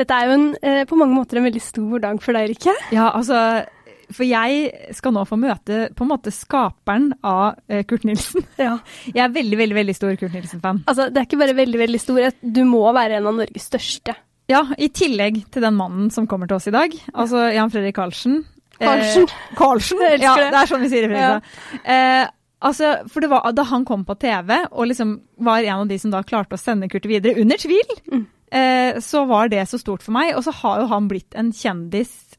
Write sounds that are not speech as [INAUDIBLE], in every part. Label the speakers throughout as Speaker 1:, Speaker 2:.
Speaker 1: Dette er jo en, eh, på mange måter en veldig stor dag for deg, Rikke.
Speaker 2: Ja, altså For jeg skal nå få møte på en måte skaperen av eh, Kurt Nilsen. [LAUGHS]
Speaker 1: Ja.
Speaker 2: Jeg er veldig, veldig veldig stor Kurt Nilsen-fan.
Speaker 1: Altså, det er ikke bare veldig, veldig stor. Du må være en av Norges største.
Speaker 2: Ja, i tillegg til den mannen som kommer til oss i dag. Altså Jan Fredrik Karlsen.
Speaker 1: Karlsen.
Speaker 2: Eh, Karlsen. Ja,
Speaker 1: det.
Speaker 2: er sånn vi sier det. Fredrikstad. Eh, altså, for det var da han kom på TV og liksom var en av de som da klarte å sende Kurt videre, under tvil,
Speaker 1: Mm.
Speaker 2: Eh, så var det så stort for meg. Og så har jo han blitt en kjendis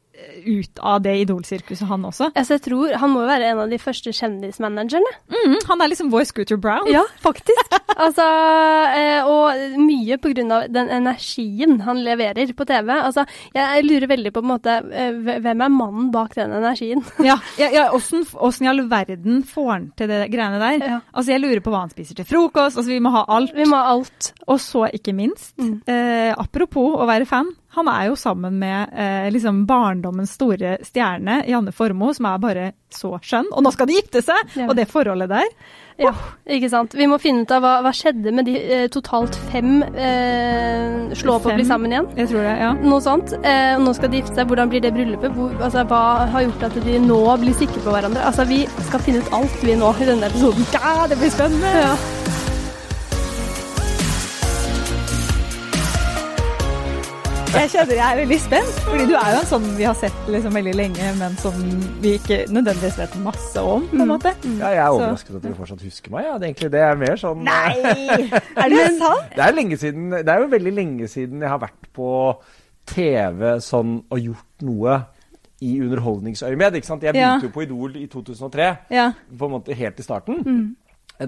Speaker 2: ut av det idolsirkuset, han også.
Speaker 1: Altså, jeg tror Han må være en av de første kjendismanagerne.
Speaker 2: Mm, han er liksom vår Scooter Brown.
Speaker 1: Ja, faktisk. altså, eh, og mye på grunn av den energien han leverer på TV. Altså, jeg lurer veldig på, på en måte, eh, hvem er mannen bak den energien? [LAUGHS]
Speaker 2: Ja, ja, åssen i all verden får han til det greiene der?
Speaker 1: Ja.
Speaker 2: Altså, Jeg lurer på hva han spiser til frokost. altså Vi må ha alt.
Speaker 1: Vi må ha alt.
Speaker 2: Og så ikke minst,
Speaker 1: Mm.
Speaker 2: eh, apropos å være fan, han er jo sammen med eh, liksom barndommens store stjerne, Janne Formoe, som er bare så skjønn. Og nå skal de gifte seg!
Speaker 1: Ja.
Speaker 2: Og det forholdet der.
Speaker 1: Ja, ikke sant. Vi må finne ut av hva, hva skjedde med de eh, totalt fem eh, slå opp og bli sammen igjen.
Speaker 2: Jeg tror det, ja.
Speaker 1: Noe sånt. Eh, nå skal de gifte seg. Hvordan blir det bryllupet? Hvor, altså, hva har gjort at de nå blir sikre på hverandre? Altså, Vi skal finne ut alt vi nå i denne episoden.
Speaker 2: Ja, det blir spennende!
Speaker 1: Ja.
Speaker 2: Jeg kjenner jeg er veldig spent, fordi du er jo en sånn vi har sett liksom veldig lenge, men som vi ikke nødvendigvis vet masse om, på en måte.
Speaker 3: Ja, jeg er
Speaker 2: overrasket
Speaker 3: overrasket at dere fortsatt husker meg. Ja, det, egentlig, det er mer sånn
Speaker 2: Nei! [LAUGHS] Er det sant?
Speaker 3: Det er, lenge siden, det er jo veldig lenge siden jeg har vært på TV sånn og gjort noe i underholdningsøyemed. ikke sant? Jeg
Speaker 2: Ja.
Speaker 3: jo på Idol i 2003,
Speaker 2: Ja.
Speaker 3: på en måte helt i starten.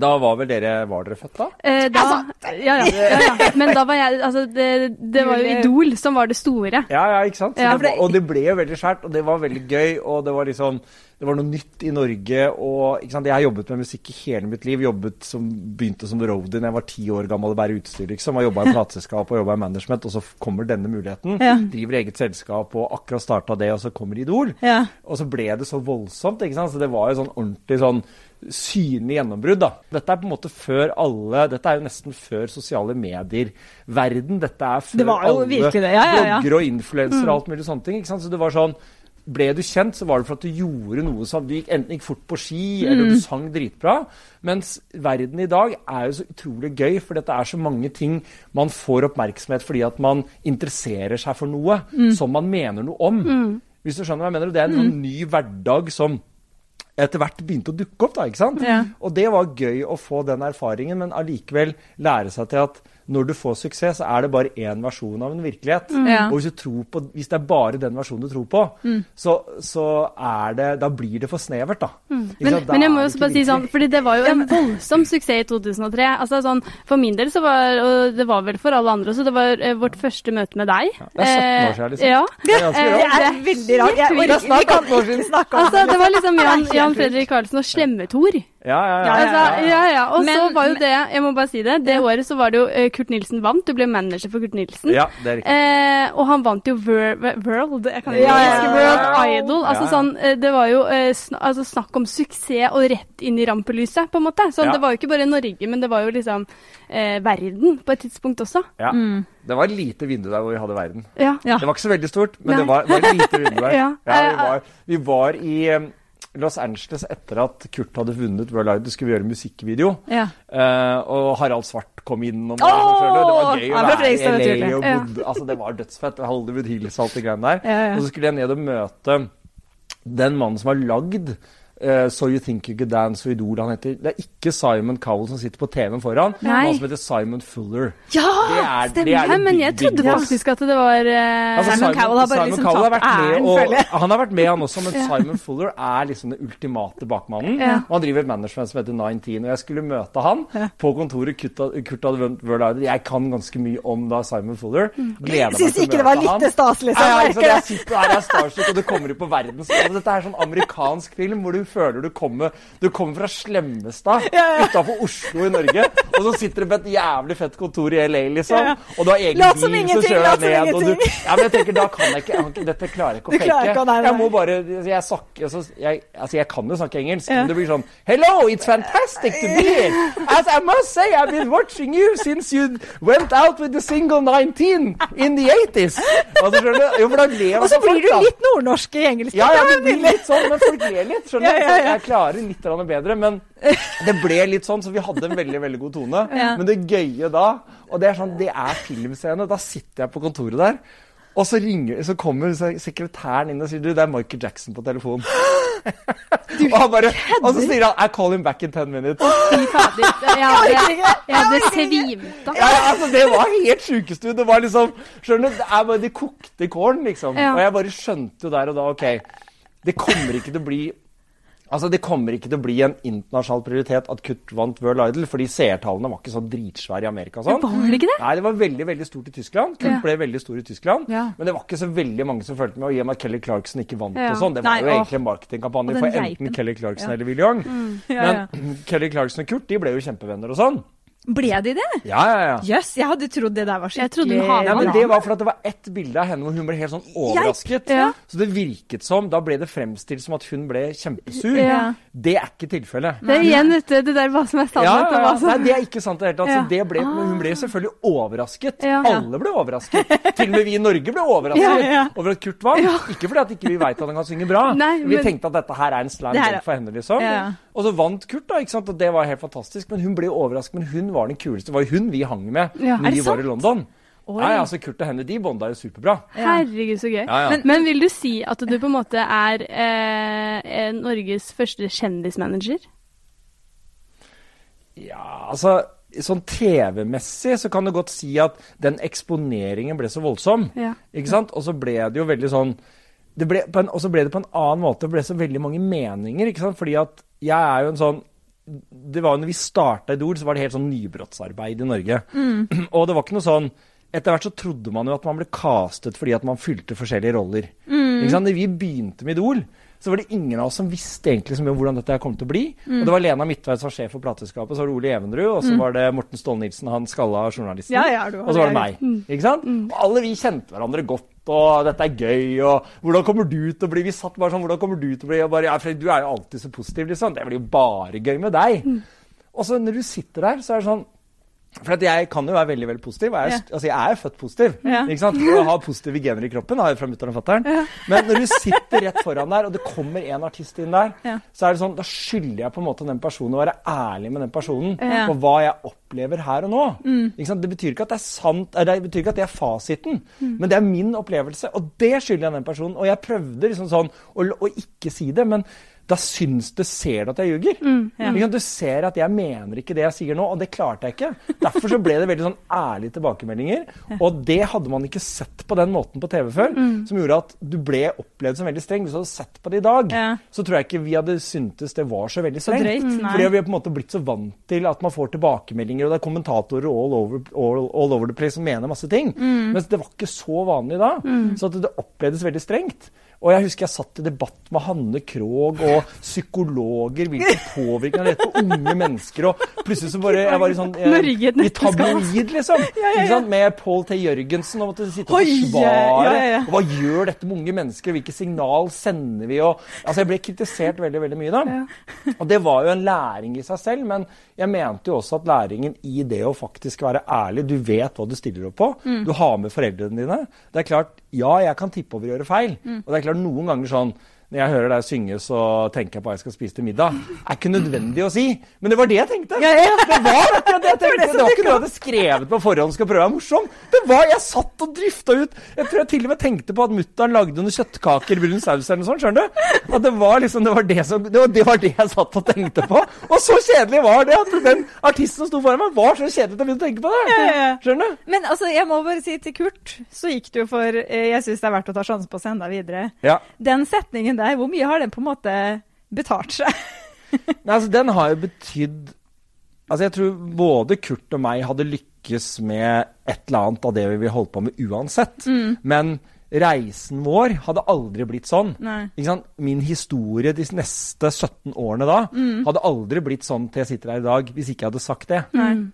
Speaker 3: Da var vel dere Var dere født da?
Speaker 1: Eh, da, ja, ja, ja, ja. [LAUGHS] Men da var jeg Altså, det, det var jo Idol som var det store.
Speaker 3: Ja, ja, ikke sant?
Speaker 1: Ja,
Speaker 3: det var, og det ble jo veldig svært, og det var veldig gøy. Og det var liksom Det var noe nytt i Norge. Og ikke sant? jeg har jobbet med musikk i hele mitt liv. Jobbet som, begynte som roadie da jeg var ti år gammel og bærer utstyr, liksom. Og jobba i plateselskap og jobba i management, og så kommer denne muligheten.
Speaker 2: Ja.
Speaker 3: Driver eget selskap og akkurat starta det, og så kommer Idol.
Speaker 2: Ja.
Speaker 3: Og så ble det så voldsomt. ikke sant? Så det var jo sånn ordentlig sånn synlig gjennombrudd. da. Dette er på en måte før alle Dette er jo nesten før sosiale medier-verden. Dette er før
Speaker 2: Det var jo
Speaker 3: alle
Speaker 2: virkelig ja, ja, ja.
Speaker 3: bloggere og influensere og alt mulig sånne ting. Så det var sånn ble du kjent, så var det for at du gjorde noe som Du gikk enten gikk fort på ski, eller du sang dritbra. Mens verden i dag er jo så utrolig gøy, for dette er så mange ting man får oppmerksomhet fordi at man interesserer seg for noe som man mener noe om. Hvis du skjønner hva jeg mener? Det er en sånn ny hverdag som etter hvert begynte å dukke opp. da, ikke sant?
Speaker 2: Ja.
Speaker 3: Og det var gøy å få den erfaringen, men allikevel lære seg til at når du får suksess, så er det bare én versjon av en virkelighet.
Speaker 2: Ja.
Speaker 3: Og hvis, du tror på, hvis det er bare den versjonen du tror på, så, så er det Da blir det for snevert, da. Mm.
Speaker 1: Men.
Speaker 3: Da
Speaker 1: men jeg
Speaker 3: er
Speaker 1: må jo bare si sånn, fordi det var jo en voldsom suksess i 2003. Altså sånn, For min del så var og det var vel for alle andre også, det var eh, vårt første møte med deg.
Speaker 3: det er 17 år siden, liksom.
Speaker 1: Eh, Ja.
Speaker 3: Det er ganske rart.
Speaker 2: Det er veldig rart. Jeg,
Speaker 1: Helt
Speaker 2: vi, vi kan ikke snakke om
Speaker 1: Altså, det var liksom Jan, Jan Fredrik Karlsen og Slemme-Tor.
Speaker 3: Ja, ja, ja.
Speaker 2: Ja,
Speaker 1: Altså, ja, ja. Og så var jo det, jeg må bare si det, det året så var det jo eh, Kurt Nilsen vant. Du ble manager for Kurt Nilsen.
Speaker 3: ja, det er riktig.
Speaker 1: Eh, og han vant jo Ver World, jeg kan ikke
Speaker 2: Ja, ja,
Speaker 1: huske World
Speaker 3: ja.
Speaker 1: Idol. Altså
Speaker 3: Ja, ja.
Speaker 1: sånn, eh, det var jo eh, sn altså, snakk om suksess og rett inn i rampelyset, på en måte. Sånn,
Speaker 3: Ja.
Speaker 1: Det var jo ikke bare Norge, men det var jo liksom eh, verden på et tidspunkt også.
Speaker 3: Ja. Det var et lite vindu der hvor vi hadde verden.
Speaker 1: Ja.
Speaker 2: Ja.
Speaker 3: Det var ikke så veldig stort, men
Speaker 1: Nei.
Speaker 3: det var, var et lite vindu der. [LAUGHS]
Speaker 1: Ja.
Speaker 3: vi, var, vi var i Los Angeles etter at Kurt hadde vunnet World Idol, skulle vi gjøre musikkvideo.
Speaker 2: Ja.
Speaker 3: Uh, og Harald Svart kom innom. sånn, Det var gøy å være i LA. Og
Speaker 1: Ja.
Speaker 3: bodde, altså, det var dødsfett. Hollywood Hills og alt det greiene der.
Speaker 2: Ja, ja.
Speaker 3: Og så skulle jeg ned og møte den mannen som har lagd eh, So You Think You Could Dance og Idol. Han heter, det er ikke Simon Cowell som sitter på TV-en foran, men han som heter Simon Fuller.
Speaker 1: Ja,
Speaker 3: Det er- det
Speaker 1: stemmer!
Speaker 3: er det
Speaker 1: men jeg trodde faktisk at det var uh,
Speaker 3: Altså,
Speaker 2: Simon Cowell har bare
Speaker 3: Simon
Speaker 2: liksom
Speaker 3: Cowell
Speaker 2: tatt æren, føler jeg.
Speaker 3: Han har vært med, han også, men [LAUGHS] Simon Fuller er liksom den ultimate bakmannen.
Speaker 1: Ja.
Speaker 3: Og han driver et management som heter 19, og jeg skulle møte han på kontoret. Kurt, hadde World Idol. Jeg kan ganske mye om da Simon Fuller. Gleder meg
Speaker 2: Syns ikke det var litt staselig, liksom.
Speaker 3: Ja, ja, ikke Jeg sitter her, jeg er starstruck, og det kommer ut på verdensskala. Dette er sånn amerikansk film hvor du føler du kommer, du kommer fra Slemmestad utafor Oslo i Norge, og så sitter du på et jævlig fett kontor i LA, liksom,
Speaker 2: Ja, ja.
Speaker 3: og du har egen bil som kjører deg ned, og du. Ja, men jeg tenker, da kan jeg ikke, jeg Dette klarer jeg ikke å fake.
Speaker 2: nei, nei.
Speaker 3: Jeg må bare Jeg snakker altså, jeg, altså, jeg kan jo snakke engelsk,
Speaker 2: Ja.
Speaker 3: men det blir sånn Hello, it's fantastic to be here. As I must say, I've been watching you since you went out with the single 19 in the 80s. Altså? Jo,
Speaker 2: Og så
Speaker 3: altså
Speaker 2: blir du litt nordnorsk i engelsk.
Speaker 3: Ja, ja,
Speaker 2: Det
Speaker 3: blir litt sånn, men folk ler litt. skjønner du?
Speaker 2: Ja, ja, ja.
Speaker 3: Jeg klarer litt bedre, men det ble litt sånn, så vi hadde en veldig veldig god tone. [LAUGHS] Men det gøye da, og det er sånn, det er filmscene, da sitter jeg på kontoret der, og så, ringer, så kommer sekretæren inn og sier du, det er Michael Jackson på telefonen. [LAUGHS] og, han bare, og så sier han I call him back in ten minutes.
Speaker 1: Fy fader. [LAUGHS] Jeg hadde, svimt av.
Speaker 3: Ja, altså Det var helt sjukeste ut. Det var liksom Skjønner du, det er bare, de kokte kålen, liksom.
Speaker 1: Ja.
Speaker 3: Og jeg bare skjønte jo der og da OK, det kommer ikke til å bli Altså, Det kommer ikke til å bli en internasjonal prioritet at Kurt vant World Idol, fordi seertallene var ikke så dritsvære i Amerika. sånn.
Speaker 1: Var det ikke det?
Speaker 3: Nei, det var veldig veldig stort i Tyskland. Kurt
Speaker 1: Ja.
Speaker 3: ble veldig stor i Tyskland.
Speaker 2: Ja.
Speaker 3: Men det var ikke så veldig mange som fulgte med. Og i og med at Kelly Clarkson ikke vant
Speaker 1: Ja.
Speaker 3: og sånn, det var
Speaker 2: Nei,
Speaker 3: jo egentlig en marketingkampanje for enten Kelly Clarkson eller Will Young.
Speaker 2: Ja.
Speaker 3: Men [CLEARS THROAT] Kelly Clarkson og Kurt de ble jo kjempevenner og sånn.
Speaker 2: Ble de det?
Speaker 3: Ja, ja, ja.
Speaker 2: Jøss, jeg hadde trodd det der var
Speaker 1: Jeg
Speaker 2: skikkelig
Speaker 1: trodde hun
Speaker 3: Ja, men Det var fordi det var ett bilde av henne hvor hun ble helt sånn overrasket.
Speaker 1: Ja.
Speaker 3: Så det virket som Da ble det fremstilt som at hun ble kjempesur.
Speaker 1: Ja.
Speaker 3: Det er ikke tilfellet.
Speaker 1: Det er igjen ute det der hva som er sannhet
Speaker 3: ja,
Speaker 1: og
Speaker 3: ja.
Speaker 1: hva som
Speaker 3: Nei, det er ikke sant i det hele tatt.
Speaker 1: Ja.
Speaker 3: Det ble, men hun ble selvfølgelig overrasket.
Speaker 1: Ja.
Speaker 3: Alle ble overrasket. Til og med vi i Norge ble overrasket
Speaker 2: Ja, ja.
Speaker 3: over at Kurt vant. Ikke fordi at ikke vi veit at han kan synge bra.
Speaker 1: Nei,
Speaker 3: Vi tenkte at dette her er en slam dunk for henne, liksom.
Speaker 2: Ja.
Speaker 3: Og så vant Kurt, da, ikke sant? og det var helt fantastisk. Men hun ble overrasket. Men hun var den kuleste. Det var jo hun vi hang med
Speaker 1: Ja.
Speaker 3: Når vi var i? London.
Speaker 2: Oi.
Speaker 3: Ja, ja, altså Kurt og henne de bonda jo superbra.
Speaker 1: Herregud, så gøy.
Speaker 3: Ja, ja.
Speaker 1: Men, men vil du si at du på en måte er eh, eh, Norges første kjendismanager?
Speaker 3: Ja, altså Sånn TV-messig så kan du godt si at den eksponeringen ble så voldsom.
Speaker 1: Ja.
Speaker 3: Ikke sant? Og så ble det jo veldig sånn det ble på en, Og så ble det på en annen måte. Det ble så veldig mange meninger. ikke sant? Fordi at jeg er jo en sånn det var jo når vi starta Idol, så var det helt sånn nybrottsarbeid i Norge. [CLEARS THROAT] Og det var ikke noe sånn Etter hvert så trodde man jo at man ble castet fordi at man fylte forskjellige roller. Ikke sant? Når vi begynte med Idol, så var det ingen av oss som visste egentlig så mye om hvordan dette kom til å bli. Og det var Lena Midtveid som var sjef for plateselskapet, så var det Ole Evenrud, og så var det Morten Ståle-Nilsen, han skalla journalisten.
Speaker 2: Ja, ja,
Speaker 3: og så var det
Speaker 2: det.
Speaker 3: meg. Ikke sant? Og alle vi kjente hverandre godt, og dette er gøy, og hvordan kommer du til å bli? Vi satt bare sånn, hvordan kommer du til å bli? Bare, ja, Fredrik, du er jo alltid så positiv, liksom. Det blir jo bare gøy med deg. Og så når du sitter der, så er det sånn for jeg kan jo være veldig veldig positiv. Jeg er, altså jeg er født positiv.
Speaker 2: Yeah.
Speaker 3: ikke sant? Og har positive gener i kroppen. har jeg fra mutter'n og fatter'n. Men når du sitter rett foran der, og det kommer en artist inn der, så er det sånn, da skylder jeg på en måte den personen å være ærlig med den personen på hva jeg opplever her og nå. Ikke sant? Det betyr ikke at det er sant, eh, det betyr ikke at det er fasiten, men det er min opplevelse, og det skylder jeg den personen. Og jeg prøvde liksom sånn å, å ikke si det, men da syns du ser du at jeg ljuger.
Speaker 2: Ja.
Speaker 3: Du ser at jeg mener ikke det jeg sier nå, og det klarte jeg ikke. Derfor så ble det veldig sånn ærlige tilbakemeldinger. Og det hadde man ikke sett på den måten på TV før, som gjorde at du ble opplevd som veldig streng. Hvis du hadde sett på det i dag,
Speaker 2: Ja.
Speaker 3: så tror jeg ikke vi hadde syntes det var så veldig strengt.
Speaker 2: drøyt.
Speaker 3: Fordi vi har på en måte blitt så vant til at man får tilbakemeldinger, og det er kommentatorer all over, all, all over the place som mener masse ting. Mens det var ikke så vanlig da. Så at det opplevdes veldig strengt. Og jeg husker jeg satt i debatt med Hanne Krogh og psykologer, hvilken påvirkning dette på unge mennesker, og plutselig så bare Jeg var i sånn
Speaker 1: Norge i
Speaker 3: tabloid, liksom. [LAUGHS] Ikke sant? Med Paul T. Jørgensen og måtte sitte og forsvare.
Speaker 2: ja, ja, ja.
Speaker 3: Og hva gjør dette med unge mennesker? Hvilke signal sender vi? Og, altså Jeg ble kritisert veldig veldig mye da. [LAUGHS] Og det var jo en læring i seg selv, men jeg mente jo også at læringen i det å faktisk være ærlig Du vet hva du stiller opp på.
Speaker 2: Mm.
Speaker 3: Du har med foreldrene dine. Det er klart, ja, jeg kan tippe over og gjøre feil.
Speaker 2: Mm.
Speaker 3: Og det er klart noen ganger sånn når jeg hører deg synge, så tenker jeg på hva jeg skal spise til middag. er ikke nødvendig å si, men det var det jeg tenkte.
Speaker 2: Ja, ja.
Speaker 3: Det var det jeg tenkte. Det var ikke noe jeg hadde skrevet på forhånd skal prøve å være morsom. Det var, Jeg satt og drifta ut. Jeg tror jeg til og med tenkte på at mutter'n lagde noen kjøttkaker, brun saus eller noe sånt. skjønner du? At det var liksom, det var det, som, det, var, det var det jeg satt og tenkte på. Og så kjedelig var det at den artisten som sto foran meg, var så kjedelig at jeg begynte å tenke på det.
Speaker 2: Ja.
Speaker 3: Skjønner du?
Speaker 2: Men altså, jeg må bare si til Kurt, så gikk det jo for eh, Jeg syns det er verdt å ta sjansen på å sende deg videre.
Speaker 3: Ja.
Speaker 2: Den setningen der, hvor mye har den på en måte betalt seg?
Speaker 3: Nei, altså, den har jo betydd Altså, jeg tror både Kurt og meg hadde lykkes med et eller annet av det vi holdt på med uansett. Men reisen vår hadde aldri blitt sånn.
Speaker 2: Nei.
Speaker 3: Ikke sant? Min historie de neste 17 årene da hadde aldri blitt sånn til jeg sitter her i dag, hvis ikke jeg hadde sagt det.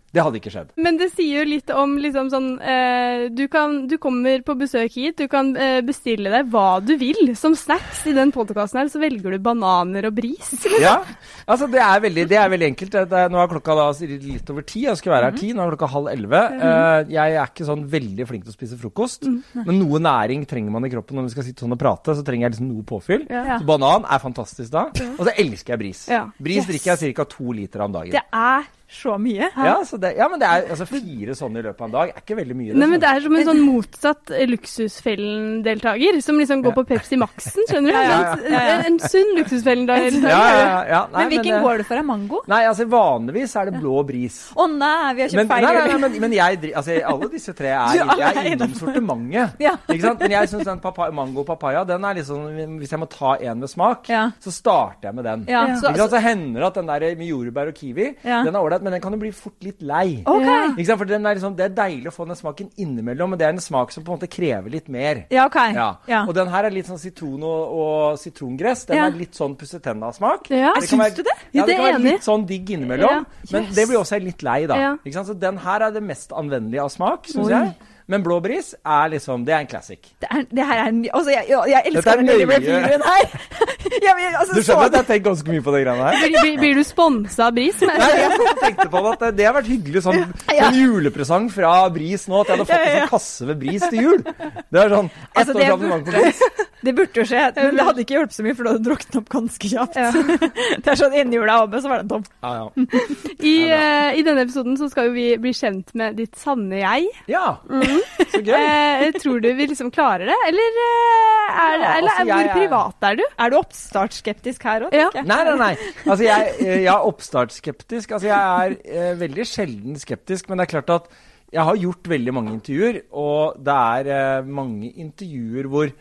Speaker 3: Det hadde ikke skjedd.
Speaker 1: Men det sier jo litt om liksom sånn eh, du, kan, du kommer på besøk hit, du kan eh, bestille deg hva du vil som snacks. I den podkasten her så velger du bananer og bris. [LAUGHS]
Speaker 3: Ja, altså det er veldig, det er veldig enkelt. Det er, nå er klokka da litt over ti. Jeg skal være her ti. Nå er klokka halv elleve. Eh, jeg er ikke sånn veldig flink til å spise frokost, men noe næring trenger man i kroppen når vi skal sitte sånn og prate. Så trenger jeg liksom noe påfyll.
Speaker 1: Ja.
Speaker 3: Så banan er fantastisk da. Og så elsker jeg bris.
Speaker 1: Ja.
Speaker 3: Bris drikker jeg ca. to liter om dagen.
Speaker 2: Det er så mye.
Speaker 3: Ja, så det, ja, men det er altså fire sånne i løpet av en dag. er ikke veldig mye.
Speaker 1: Nei, men. Det er som en sånn motsatt eh, Luksusfellen-deltaker, som liksom går på Pepsi Max-en, skjønner du?
Speaker 2: Ja, ja, ja.
Speaker 1: En, en sunn Luksusfellen-deltaker.
Speaker 3: ja, ja, ja.
Speaker 2: Men hvilken
Speaker 3: men,
Speaker 2: går det for? Er mango?
Speaker 3: Nei, altså vanligvis er det blå bris.
Speaker 2: Å nei, vi har kjøpt
Speaker 3: nei,
Speaker 2: feil.
Speaker 3: nei, nei, men, men jeg altså, alle disse tre er, [LAUGHS]
Speaker 2: Du,
Speaker 3: jeg er innom sortimentet. [LAUGHS]
Speaker 2: Ja.
Speaker 3: Ikke sant? Men jeg syns den papaya, mango papaya, den er liksom Hvis jeg må ta en med smak,
Speaker 2: Ja.
Speaker 3: så starter jeg med den.
Speaker 2: Ja, så-?
Speaker 3: Så hender det at den der med jordbær og kiwi,
Speaker 2: Ja.
Speaker 3: den er ålreit, men den kan jo bli fort litt lei.
Speaker 2: Ok.
Speaker 3: Ikke sant? For den er liksom, Det er deilig å få den smaken innimellom, men det er en smak som på en måte krever litt mer.
Speaker 2: Ja, ok.
Speaker 3: Ja.
Speaker 2: Ja.
Speaker 3: Og den her er litt sånn sitron og, og sitrongress. Den
Speaker 2: Ja.
Speaker 3: er litt sånn pussetenna-smak.
Speaker 1: Ja.
Speaker 3: Det
Speaker 2: Syns
Speaker 3: være-
Speaker 2: du det?
Speaker 3: Ja, det,
Speaker 1: det
Speaker 3: kan
Speaker 1: er
Speaker 3: være litt sånn digg innimellom.
Speaker 1: Ja.
Speaker 3: Men det blir også litt lei, da.
Speaker 1: Ja.
Speaker 3: Ikke sant? Så den her er det mest anvendelige av smak, syns jeg. Men blå bris er liksom Det er en classic.
Speaker 2: Det, er, det her er en Altså, jeg, jeg, jeg elsker
Speaker 3: denne
Speaker 2: reviewen her. [LAUGHS] jeg, men, altså,
Speaker 3: Du
Speaker 2: så
Speaker 3: skjønner at jeg har tenkt ganske mye på de greiene her?
Speaker 1: Blir, blir, blir du sponsa av Bris? Men,
Speaker 3: Nei, jeg tenkte på det at det- det har vært hyggelig sånn, [LAUGHS]
Speaker 2: Ja.
Speaker 3: en julepresang fra Bris nå, at jeg hadde fått
Speaker 2: Ja, ja,
Speaker 3: en sånn kasse med Bris til jul. Det er sånn ett
Speaker 2: Altså,
Speaker 3: års
Speaker 2: det
Speaker 3: abonnement på Bris. [LAUGHS]
Speaker 2: Det burde jo skje, men det hadde ikke hjulpet så mye, for du hadde druknet opp ganske kjapt. [LAUGHS] det er sånn inni jula oppe, så var den tom.
Speaker 3: Ja, ja. [LAUGHS]
Speaker 1: I, uh, I denne episoden så skal jo vi bli kjent med ditt sanne jeg.
Speaker 3: ja. [LAUGHS] Så gøy.
Speaker 1: Uh, tror du vi liksom klarer det, eller, uh, er,
Speaker 3: Ja,
Speaker 1: eller
Speaker 3: altså,
Speaker 1: hvor
Speaker 3: jeg
Speaker 1: privat er du?
Speaker 2: Er du oppstartsskeptisk her òg,
Speaker 1: Ja.
Speaker 2: tenker jeg?
Speaker 3: Nei, nei, nei. Altså, jeg, jeg er oppstartsskeptisk. Altså, jeg er veldig sjelden skeptisk, men det er klart at jeg har gjort veldig mange intervjuer, og det er mange intervjuer hvor?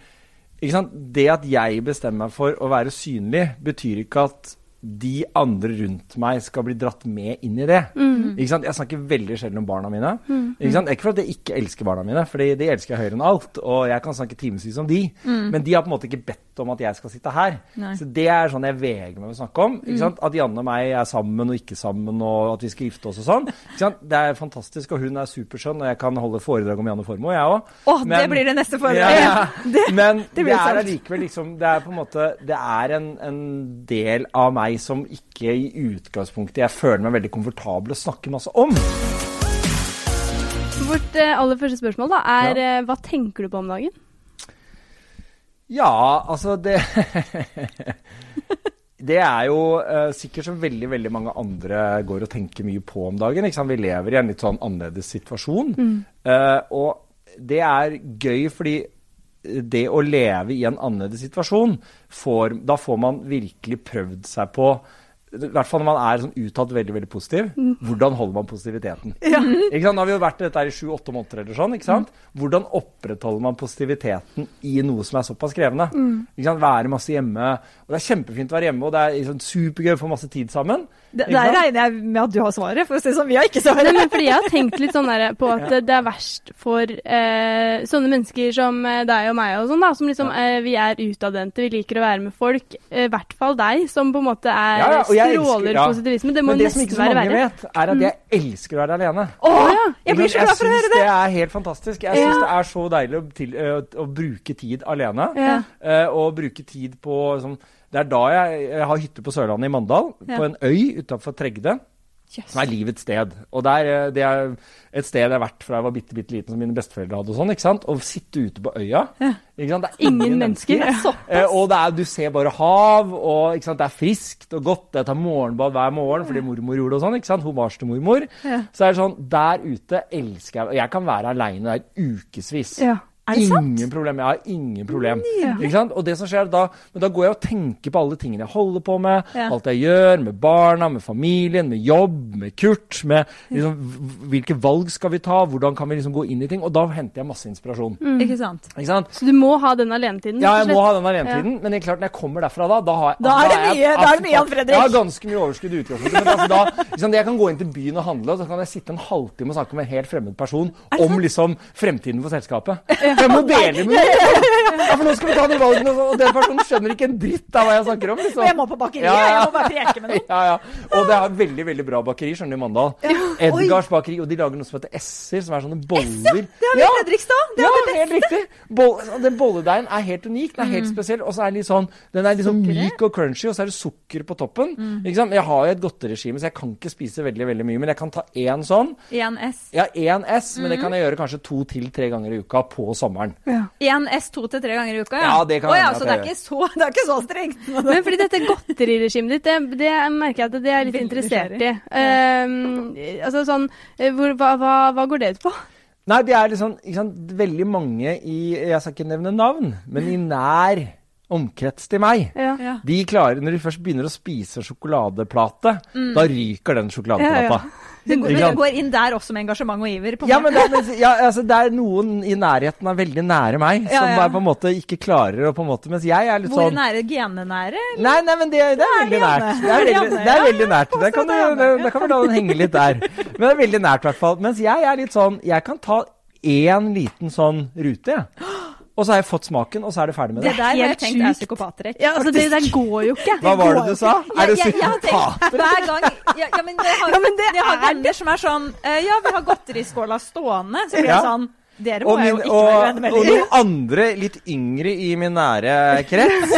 Speaker 3: Det at jeg bestemmer meg for å være synlig, betyr ikke at de andre rundt meg skal bli dratt med inn i det. Ikke sant? Jeg snakker veldig sjelden om barna mine. Ikke sant? Ikke for at jeg ikke elsker barna mine, for de elsker jeg høyere enn alt. Og jeg kan snakke timevis om de. Men de har på en måte ikke bedt om at jeg skal sitte her.
Speaker 2: Nei.
Speaker 3: Så det er sånn jeg vegrer meg for å snakke om. Ikke sant? At Janne og meg er sammen og ikke sammen, og at vi skal gifte oss og sånn. Det er fantastisk, og hun er superskjønn, og jeg kan holde foredrag om Janne Formoe, jeg òg.
Speaker 2: Å, [LAUGHS] det blir det neste foredraget.
Speaker 3: Ja, ja.
Speaker 2: Det-
Speaker 3: Men det,
Speaker 2: det
Speaker 3: er allikevel liksom Det er på en måte Det er en, en del av meg som ikke i utgangspunktet jeg føler meg veldig komfortabel å snakke masse om.
Speaker 1: Vårt eh, aller første spørsmål da, er ja. hva tenker du på om dagen?
Speaker 3: Ja, altså det [LAUGHS] Det er jo uh, sikkert som veldig veldig mange andre går og tenker mye på om dagen. Vi lever i en litt sånn annerledes situasjon. Eh, og det er gøy fordi det å leve i en annerledes situasjon, får, da får man virkelig prøvd seg på i hvert fall når man er sånn uttalt veldig veldig positiv. Hvordan holder man positiviteten? [LAUGHS] Ikke sant? Nå har vi jo vært i dette i sju-åtte måneder. eller sånn, ikke sant? Hvordan opprettholder man positiviteten i noe som er såpass krevende? Ikke sant? Være masse hjemme. Og Det er kjempefint å være hjemme, og det er liksom supergøy å få masse tid sammen.
Speaker 2: Det, der regner jeg med at du har svaret, for å si det sånn. Vi har ikke
Speaker 1: Nei,
Speaker 2: svaret.
Speaker 1: men fordi jeg har tenkt litt sånn der på at [LAUGHS] det er verst for eh, sånne mennesker som eh, deg og meg og sånn, da, som liksom eh, Vi er utadvendte, vi liker å være med folk. eh, I hvert fall deg, som på en måte er
Speaker 3: Ja, ja,
Speaker 1: stråler
Speaker 3: ja.
Speaker 1: positivisme. Det må
Speaker 3: Men det som ikke så mange
Speaker 1: verre.
Speaker 3: vet, er at jeg elsker å være alene.
Speaker 2: Å, jeg blir så glad for å høre det
Speaker 3: syns
Speaker 2: det!
Speaker 3: det er helt fantastisk. Jeg syns
Speaker 1: Ja.
Speaker 3: det er så deilig å, til, å, å bruke tid alene.
Speaker 1: Ja.
Speaker 3: Uh, og bruke tid på sånn, Det er da jeg, jeg har hytte på Sørlandet i Mandal,
Speaker 2: Ja.
Speaker 3: på en øy utafor Tregde.
Speaker 2: Jøss.
Speaker 3: Som er livets sted. Og der, eh, det er et sted jeg har vært fra jeg var bitte, bitte liten, som mine besteforeldre hadde. og sånn, ikke sant? Å sitte ute på øya. Ikke sant? Det er
Speaker 1: Ingen mennesker.
Speaker 3: Eh, og det er, du ser bare hav, og ikke sant? det er friskt og godt. Jeg tar morgenbad hver morgen fordi mormor gjorde det og sånn. ikke sant? Homasj-mormor.
Speaker 2: Ja.
Speaker 3: Så er det sånn, der ute elsker jeg Og jeg kan være aleine der ukevis.
Speaker 1: Ja.
Speaker 2: Er det sant?
Speaker 3: Ingen problem. Jeg har ingen problem. Ikke sant? Og det som skjer da, men da går jeg og tenker på alle tingene jeg holder på med.
Speaker 2: Ja.
Speaker 3: Alt jeg gjør, med barna, med familien, med jobb, med Kurt. Med liksom, hvilke valg skal vi ta, hvordan kan vi liksom gå inn i ting. Og da henter jeg masse inspirasjon.
Speaker 2: Ikke sant?
Speaker 3: Ikke sant?
Speaker 1: Så du må ha den alenetiden?
Speaker 3: Ja, jeg må ha den alenetiden, men det er klart når jeg kommer derfra da, da har jeg
Speaker 2: Da er det mye- da er det mye, Jan Fredrik.
Speaker 3: Jeg har ganske mye overskudd i utgangspunktet. Men altså da, liksom, sant, jeg kan gå inn til byen og handle, og så kan jeg sitte en halvtime og snakke med en helt fremmed person om liksom fremtiden for selskapet. Jeg må dele med noen! Ja, for nå skal vi ta de valgene, og den personen skjønner ikke en dritt av hva jeg snakker om. liksom.
Speaker 2: Jeg må på bakeriet,
Speaker 3: Ja, ja.
Speaker 2: jeg må bare preke med noen.
Speaker 3: Ja, ja. Og det er veldig veldig bra bakeri skjønner du, i Mandal. Edgars bakeri, og de lager noe som heter esser, som er sånne boller.
Speaker 2: Det har vi i Fredrikstad. Det
Speaker 3: Ja,
Speaker 2: det
Speaker 3: helt riktig. Bolle, den bolledeigen er helt unik. Den er helt spesiell. Og så er den litt sånn Den er litt sånn myk og crunchy, og så er det sukker på toppen. Ikke sant? Jeg har jo et godteregime, så jeg kan ikke spise veldig veldig mye. Men jeg kan ta én sånn.
Speaker 2: En S.
Speaker 3: Ja, én S, men det kan jeg gjøre kanskje to til tre ganger i uka på sommeren.
Speaker 2: En S to til tre ganger i uka, ja.
Speaker 3: Ja, det kan
Speaker 2: oh, ja,
Speaker 3: hende
Speaker 2: så det er ikke så, det er ikke så strengt. [LAUGHS]
Speaker 1: Men fordi dette godteriregimet ditt, det, det merker jeg at det er litt
Speaker 2: Veldig
Speaker 1: interessert i. Uh, altså sånn, eh, hvor, hva, hva, hva går det ut på?
Speaker 3: Nei, det er liksom ikke sant, veldig mange i Jeg skal ikke nevne navn, men i nær omkrets til meg.
Speaker 1: Ja.
Speaker 2: Ja.
Speaker 3: De klarer, Når de først begynner å spise sjokoladeplate, da ryker den sjokoladeplata.
Speaker 1: Ja,
Speaker 2: Du går,
Speaker 3: Ikke
Speaker 2: går inn der også med engasjement og iver. På
Speaker 3: Ja, men det, ja, altså, det er noen i nærheten av veldig nære meg som
Speaker 2: ja.
Speaker 3: er på en måte ikke klarer å på en måte Mens jeg er litt
Speaker 2: Hvor
Speaker 3: sånn
Speaker 2: nære genenære?
Speaker 3: Nei, nei, men det, det er veldig nært. Det er veldig, det er veldig nært.
Speaker 2: ja,
Speaker 3: Det kan,
Speaker 2: det
Speaker 3: det, det kan vi la den henge litt der. Men det er veldig nært, i hvert fall. Mens jeg er litt sånn Jeg kan ta én liten sånn rute, jeg. [GASPS] Og så har jeg fått smaken, og så er det ferdig med
Speaker 2: Det
Speaker 3: det.
Speaker 2: der har jeg tenkt er psykopatrekk.
Speaker 1: Ja, altså det der går jo ikke.
Speaker 3: Hva var det du sa? Er
Speaker 2: du
Speaker 3: psykopat?
Speaker 2: Hver gang ja, ja, men det har,
Speaker 1: Ja, men det
Speaker 2: jeg har
Speaker 1: er
Speaker 2: det. som er sånn eh, Ja, vi har godteriskåla stående. Så blir
Speaker 3: Ja.
Speaker 2: jeg sånn Dere må
Speaker 3: Og, min,
Speaker 2: jo ikke
Speaker 3: og,
Speaker 2: være venner med.
Speaker 3: og noen andre litt yngre i min nære krets,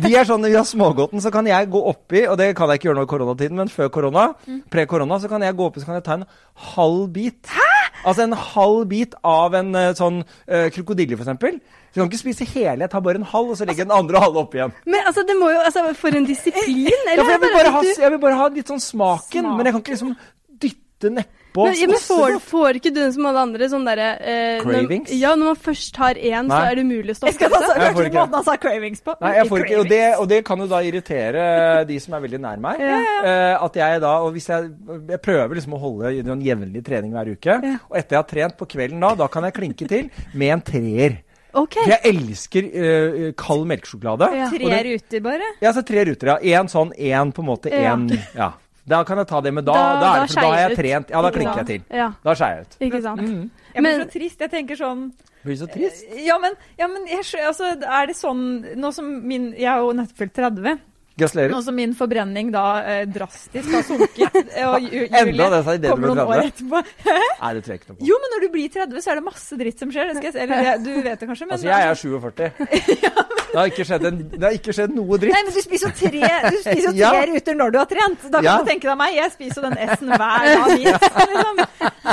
Speaker 3: de er sånn ja, vi har smågodten, så kan jeg gå oppi, og det kan jeg ikke gjøre nå i koronatiden, men før korona,
Speaker 2: Mm.
Speaker 3: pre-korona, så kan jeg gå oppi så kan jeg ta en halv bit. Hæ? Altså en halv bit av en eh, sånn uh, krokodille, for eksempel. Så jeg kan ikke spise hele, jeg tar bare en halv, og så legger jeg den andre halve oppi igjen.
Speaker 1: Men altså, det må jo Altså, for en disiplin!
Speaker 3: Ja,
Speaker 1: Eller
Speaker 3: for jeg vil
Speaker 1: bare
Speaker 3: ha, jeg vil bare ha litt sånn smaken,
Speaker 2: smaken,
Speaker 3: men jeg kan ikke liksom dytte nedpå.
Speaker 1: men, ja, men får, får ikke du som alle andre sånn derre eh,
Speaker 3: Cravings?
Speaker 1: Når, ja, når man først har én, så er det umulig å stoppe
Speaker 2: skal
Speaker 1: seg.
Speaker 3: Jeg får
Speaker 2: hørte du måten han sa cravings på?
Speaker 3: Nei, jeg får ikke, og det, og det kan jo da irritere de som er veldig nær meg. Eh, at jeg da, og hvis jeg, jeg prøver liksom å holde en jevnlig trening hver uke,
Speaker 1: Ja.
Speaker 3: og etter jeg har trent på kvelden da, da kan jeg klinke til med en treer.
Speaker 1: OK.
Speaker 3: For jeg elsker uh, kald melkesjokolade.
Speaker 1: Ja.
Speaker 2: Tre
Speaker 3: det-
Speaker 2: ruter, bare?
Speaker 3: Ja, så tre ruter, ja. Én sånn, én på en måte, én ja. Da kan jeg ta det, men da,
Speaker 1: Da-
Speaker 3: da, er det, for da har jeg
Speaker 1: ut.
Speaker 3: trent. Ja, da
Speaker 1: Ikke
Speaker 3: klinker
Speaker 1: sant?
Speaker 3: jeg til.
Speaker 1: Ja,
Speaker 3: Da skeier jeg ut.
Speaker 1: ikke sant.
Speaker 3: Mm.
Speaker 2: Jeg blir så trist. Jeg tenker sånn
Speaker 3: Blir så trist.
Speaker 2: Ja, men, ja, men jeg, altså, er det sånn Nå som min Jeg er jo nettopp fylt 30.
Speaker 3: Gratulerer.
Speaker 2: Nå som min forbrenning da eh, drastisk har sunket, [LAUGHS] og ju,
Speaker 3: Enda det sa i det du ble
Speaker 2: noen
Speaker 3: 30. Nei, det tror jeg ikke noe på.
Speaker 2: Jo, men når du blir 30, så er det masse dritt som skjer. Jeg, eller, du vet det kanskje, men
Speaker 3: Altså, jeg er 47. [LAUGHS] Det har en, det har ikke skjedd noe dritt.
Speaker 2: Nei, men du spiser jo tre, du spiser jo tre
Speaker 3: Ja.
Speaker 2: ruter når du har trent. Da kan
Speaker 3: Ja.
Speaker 2: du tenke deg meg. Jeg spiser jo den S-en hver dag. [LAUGHS] Liksom.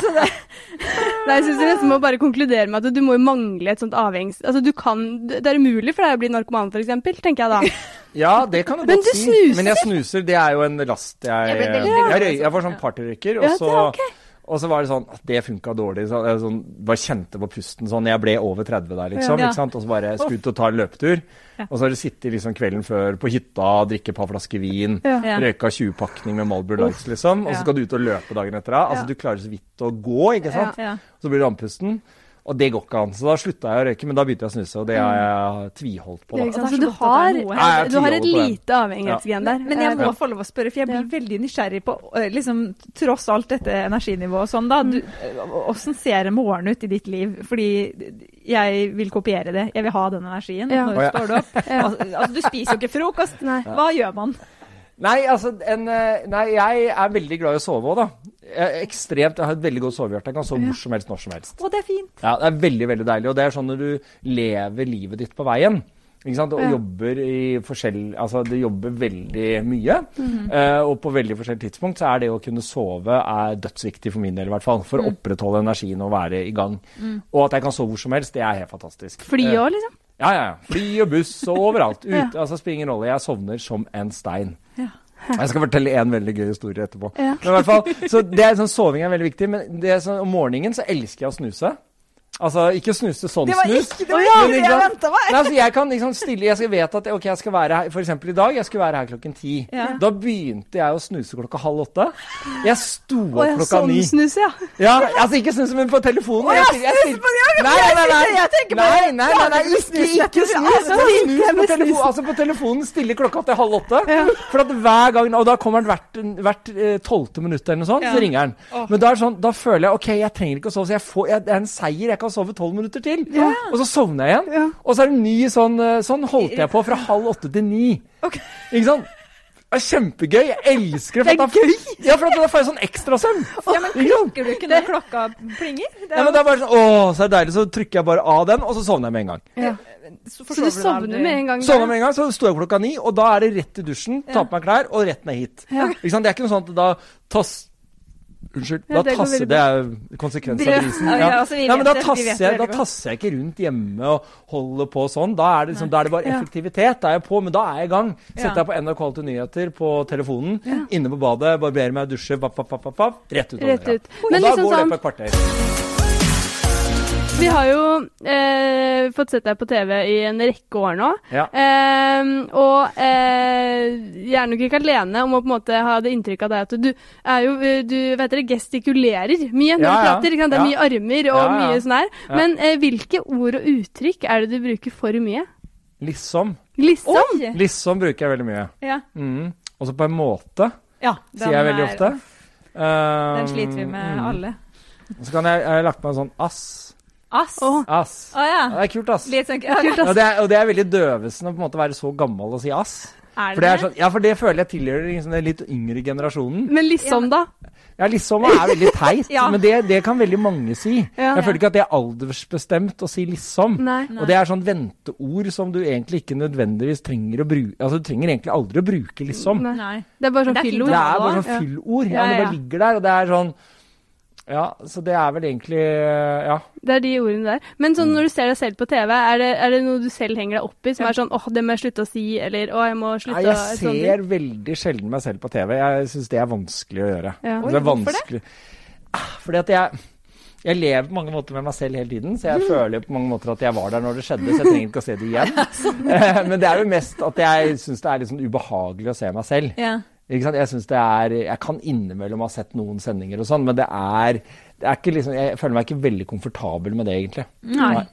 Speaker 2: Så det,
Speaker 1: Nei, jeg synes du nesten må bare konkludere med at du må jo mangle et sånt avhengs... Altså, du kan Det er umulig for deg å bli narkoman, for eksempel, tenker jeg da. [LAUGHS]
Speaker 3: Ja, det kan du
Speaker 1: Men
Speaker 3: godt
Speaker 1: du
Speaker 3: si.
Speaker 1: snuser?
Speaker 3: Men jeg snuser, det er jo en last jeg
Speaker 2: Jeg jeg,
Speaker 3: Jeg,
Speaker 2: veldig
Speaker 3: jeg får sånn partyrøyker, og
Speaker 1: Ja, det
Speaker 3: så
Speaker 1: er ok.
Speaker 3: Og så var det sånn at Det funka dårlig. Så jeg sånn, bare kjente på pusten sånn Jeg ble over 30 der, liksom.
Speaker 2: Ja.
Speaker 3: ikke sant? Og så bare skulle ut og ta en løpetur. Og så har du sittet liksom kvelden før på hytta, drikke et par flasker vin,
Speaker 1: Ja.
Speaker 2: Ja.
Speaker 3: røyka 20-pakning med Malbur Lights, liksom. Og så skal du ut og løpe dagen etter. da. Altså,
Speaker 1: Ja.
Speaker 3: du klarer så vidt å gå, ikke sant.
Speaker 2: ja.
Speaker 3: Så blir du andpusten. Og det går ikke an. Så da slutta jeg å røyke, men da begynte jeg å snuse, og det har jeg tviholdt på.
Speaker 1: Så du
Speaker 2: så at
Speaker 1: har.
Speaker 3: Ja,
Speaker 1: du har et lite avhengighetsgen der.
Speaker 2: Men jeg må
Speaker 1: Eh,
Speaker 2: få lov å spørre, for jeg blir veldig nysgjerrig på eh, liksom, Tross alt dette energinivået og sånn, da. Eh, Åssen ser en morgen ut i ditt liv? Fordi jeg vil kopiere det. Jeg vil ha den energien.
Speaker 1: Ja.
Speaker 2: Når
Speaker 3: du
Speaker 2: står du opp? Altså, altså, du spiser jo ikke frokost. Hva gjør man?
Speaker 3: Nei, altså, en, eh, nei, jeg er veldig glad i å sove òg, da. Jeg ekstremt, jeg har et veldig godt sovehjerte. Jeg kan sove hvor som helst, når som helst.
Speaker 2: Å, det er fint.
Speaker 3: Ja, Det er veldig veldig deilig. Og det er sånn når du lever livet ditt på veien. Ikke sant? Og
Speaker 1: Ja.
Speaker 3: jobber i forskjell, altså du jobber veldig mye.
Speaker 1: Mm
Speaker 3: -hmm. uh, og på veldig forskjellige tidspunkt så er det å kunne sove er dødsviktig for min del, i hvert fall. For
Speaker 1: Mm.
Speaker 3: å opprettholde energien og være i gang. Og at jeg kan sove hvor som helst, det er helt fantastisk.
Speaker 1: Fly
Speaker 3: Eh,
Speaker 1: òg, liksom?
Speaker 3: Ja, ja. ja. Fly og buss og overalt. Ut, [LAUGHS]
Speaker 1: Ja.
Speaker 3: altså Spiller ingen rolle. Jeg sovner som en stein. Jeg skal fortelle en veldig gøy historie etterpå.
Speaker 1: Ja.
Speaker 3: Men i hvert fall, så det er sånn, Soving er veldig viktig, men det er sånn, om morgenen så elsker jeg å snuse. Altså, ikke snuse sånn
Speaker 2: Det var
Speaker 3: snus.
Speaker 2: ikke det, var ikke det jeg venta meg!
Speaker 3: Nei, altså, jeg kan liksom stille Jeg skal vet at ok, jeg skal være her For i dag, jeg skulle være her klokken ti.
Speaker 2: Ja.
Speaker 3: Da begynte jeg å snuse klokka halv åtte. Jeg sto opp oh,
Speaker 1: ja,
Speaker 3: klokka
Speaker 1: sånn
Speaker 3: ni.
Speaker 1: snus, ja.
Speaker 3: Ja, altså ikke snuse, men på telefonen.
Speaker 2: Å, ja,
Speaker 3: Jeg jeg
Speaker 2: snus på- det!
Speaker 3: Nei, nei, nei, nei.
Speaker 2: Jeg tenker på
Speaker 3: Nei, nei, nei, nei, ikke,
Speaker 2: snus.
Speaker 3: ikke snus.
Speaker 2: Ja,
Speaker 3: snus på,
Speaker 1: telefonen.
Speaker 3: altså på telefonen stille klokka til halv åtte. For at hver gang, Og da kommer den hvert, hvert eh, tolvte minutt eller noe sånt, så ringer den. Men da, er det sånn, da føler jeg ok, jeg trenger ikke å sove, så jeg får, jeg, det er en seier. Jeg kan kan sove tolv minutter til.
Speaker 2: Ja.
Speaker 3: Og så sovner jeg igjen.
Speaker 2: Ja.
Speaker 3: Og så er det ny sånn eh, Sånn holdt jeg på fra halv åtte til ni.
Speaker 2: Okay.
Speaker 3: Ikke sant? Det er kjempegøy. Jeg elsker det.
Speaker 2: Det er
Speaker 3: gøy! Ja, for da får jeg sånn ekstrasøvn.
Speaker 2: Ja, men klikker du ikke når klokka plinger? Det
Speaker 3: Ja, men det er bare sånn, Å, så er det deilig. Så trykker jeg bare av den, og så sovner jeg med en gang.
Speaker 1: Ja.
Speaker 2: Så,
Speaker 1: Så du sovner med en gang?
Speaker 3: Sovner med en gang, så sto jeg klokka ni, og da er det rett i dusjen, ta på meg klær og rett ned hit. Ikke sant? Det er ikke noe sånn at da tass... Unnskyld.
Speaker 1: Ja,
Speaker 3: Da tasser Det er jo konsekvens av
Speaker 2: Bra.
Speaker 3: grisen.
Speaker 2: Ja, ja, altså,
Speaker 3: men da tasser, jeg, da tasser jeg ikke rundt hjemme og holder på sånn. Da er det, liksom, da er det bare effektivitet. Da er jeg på, men da er jeg i gang. Setter jeg på NRK Alltid Nyheter på telefonen, inne på badet, barberer meg, dusjer, vapp, vapp, vapp, vapp, rett ut.
Speaker 1: Rett
Speaker 3: ut.
Speaker 1: ut.
Speaker 3: Og
Speaker 1: Men
Speaker 3: da
Speaker 1: liksom
Speaker 3: går
Speaker 1: sånn
Speaker 3: det på et kvarter.
Speaker 1: Vi har jo eh, fått sett deg på TV i en rekke år nå.
Speaker 3: Ja.
Speaker 1: Eh, og eh, jeg er nok ikke alene om å på en måte ha det inntrykk av deg at du er jo eh, Du vet dere, gestikulerer mye når
Speaker 3: Ja,
Speaker 1: du prater. Sant? Det er mye armer og mye sånn her. Men eh, hvilke ord og uttrykk er det du bruker for mye?
Speaker 3: Liksom.
Speaker 1: Liksom?
Speaker 2: Oi!
Speaker 3: Liksom bruker jeg veldig mye.
Speaker 2: Ja.
Speaker 3: Mm. Og så på en måte,
Speaker 2: ja
Speaker 3: sier jeg veldig ofte.
Speaker 2: Den
Speaker 3: Um,
Speaker 2: sliter vi med
Speaker 3: mm.
Speaker 2: alle.
Speaker 3: Så kan jeg, jeg har lagt meg en sånn ass.
Speaker 2: Ass.
Speaker 1: Å
Speaker 3: Ass.
Speaker 2: Oh,
Speaker 3: Ja, det er kult, ass.
Speaker 2: Litt sånn ja,
Speaker 3: Og det, er, og det er veldig døvesen å på en måte være så gammel og si ass.
Speaker 2: Er
Speaker 3: For det, er sånn, ja, for det føler jeg tilhører liksom den litt yngre generasjonen.
Speaker 1: Men liksom, da?
Speaker 3: Ja, liksom er veldig teit, [LAUGHS]
Speaker 2: Ja.
Speaker 3: men det, det kan veldig mange si.
Speaker 1: Ja.
Speaker 3: Jeg føler ikke at det er aldersbestemt å si liksom.
Speaker 1: Nei.
Speaker 2: Nei.
Speaker 3: Og det er sånn venteord som du egentlig ikke nødvendigvis trenger å bruke Altså, du trenger egentlig aldri å bruke liksom.
Speaker 1: Nei.
Speaker 2: Nei.
Speaker 1: Det er bare sånn
Speaker 2: Det
Speaker 1: fyllord.
Speaker 3: Det er bare sånn fyllord. Ja,
Speaker 2: Ja,
Speaker 3: det bare ligger der, og det er sånn Ja, så det er vel egentlig Ja.
Speaker 1: Det er de ordene der. Men
Speaker 3: Mm.
Speaker 1: sånn når du ser deg selv på TV, er det, er det noe du selv henger deg opp i, som
Speaker 2: Ja.
Speaker 1: er sånn åh, det må jeg slutte å si, eller åh, jeg må
Speaker 3: Nei,
Speaker 1: slutte
Speaker 3: jeg
Speaker 1: å sånne ting?
Speaker 3: ser veldig sjelden meg selv på TV. Jeg syns det er vanskelig å gjøre.
Speaker 1: Ja.
Speaker 3: Altså,
Speaker 2: Oi,
Speaker 3: det er
Speaker 2: hvorfor det?
Speaker 3: Ah, Fordi at jeg jeg lever på mange måter med meg selv hele tiden, så jeg føler på mange måter at jeg var der når det skjedde, så jeg trenger ikke å se det igjen. [LAUGHS] Eh, Men det er jo mest at jeg syns det er litt sånn ubehagelig å se meg selv. Jeg synes det er Jeg kan innimellom ha sett noen sendinger og sånn, men det er, det er ikke liksom Jeg føler meg ikke veldig komfortabel med det, egentlig.
Speaker 2: Nei.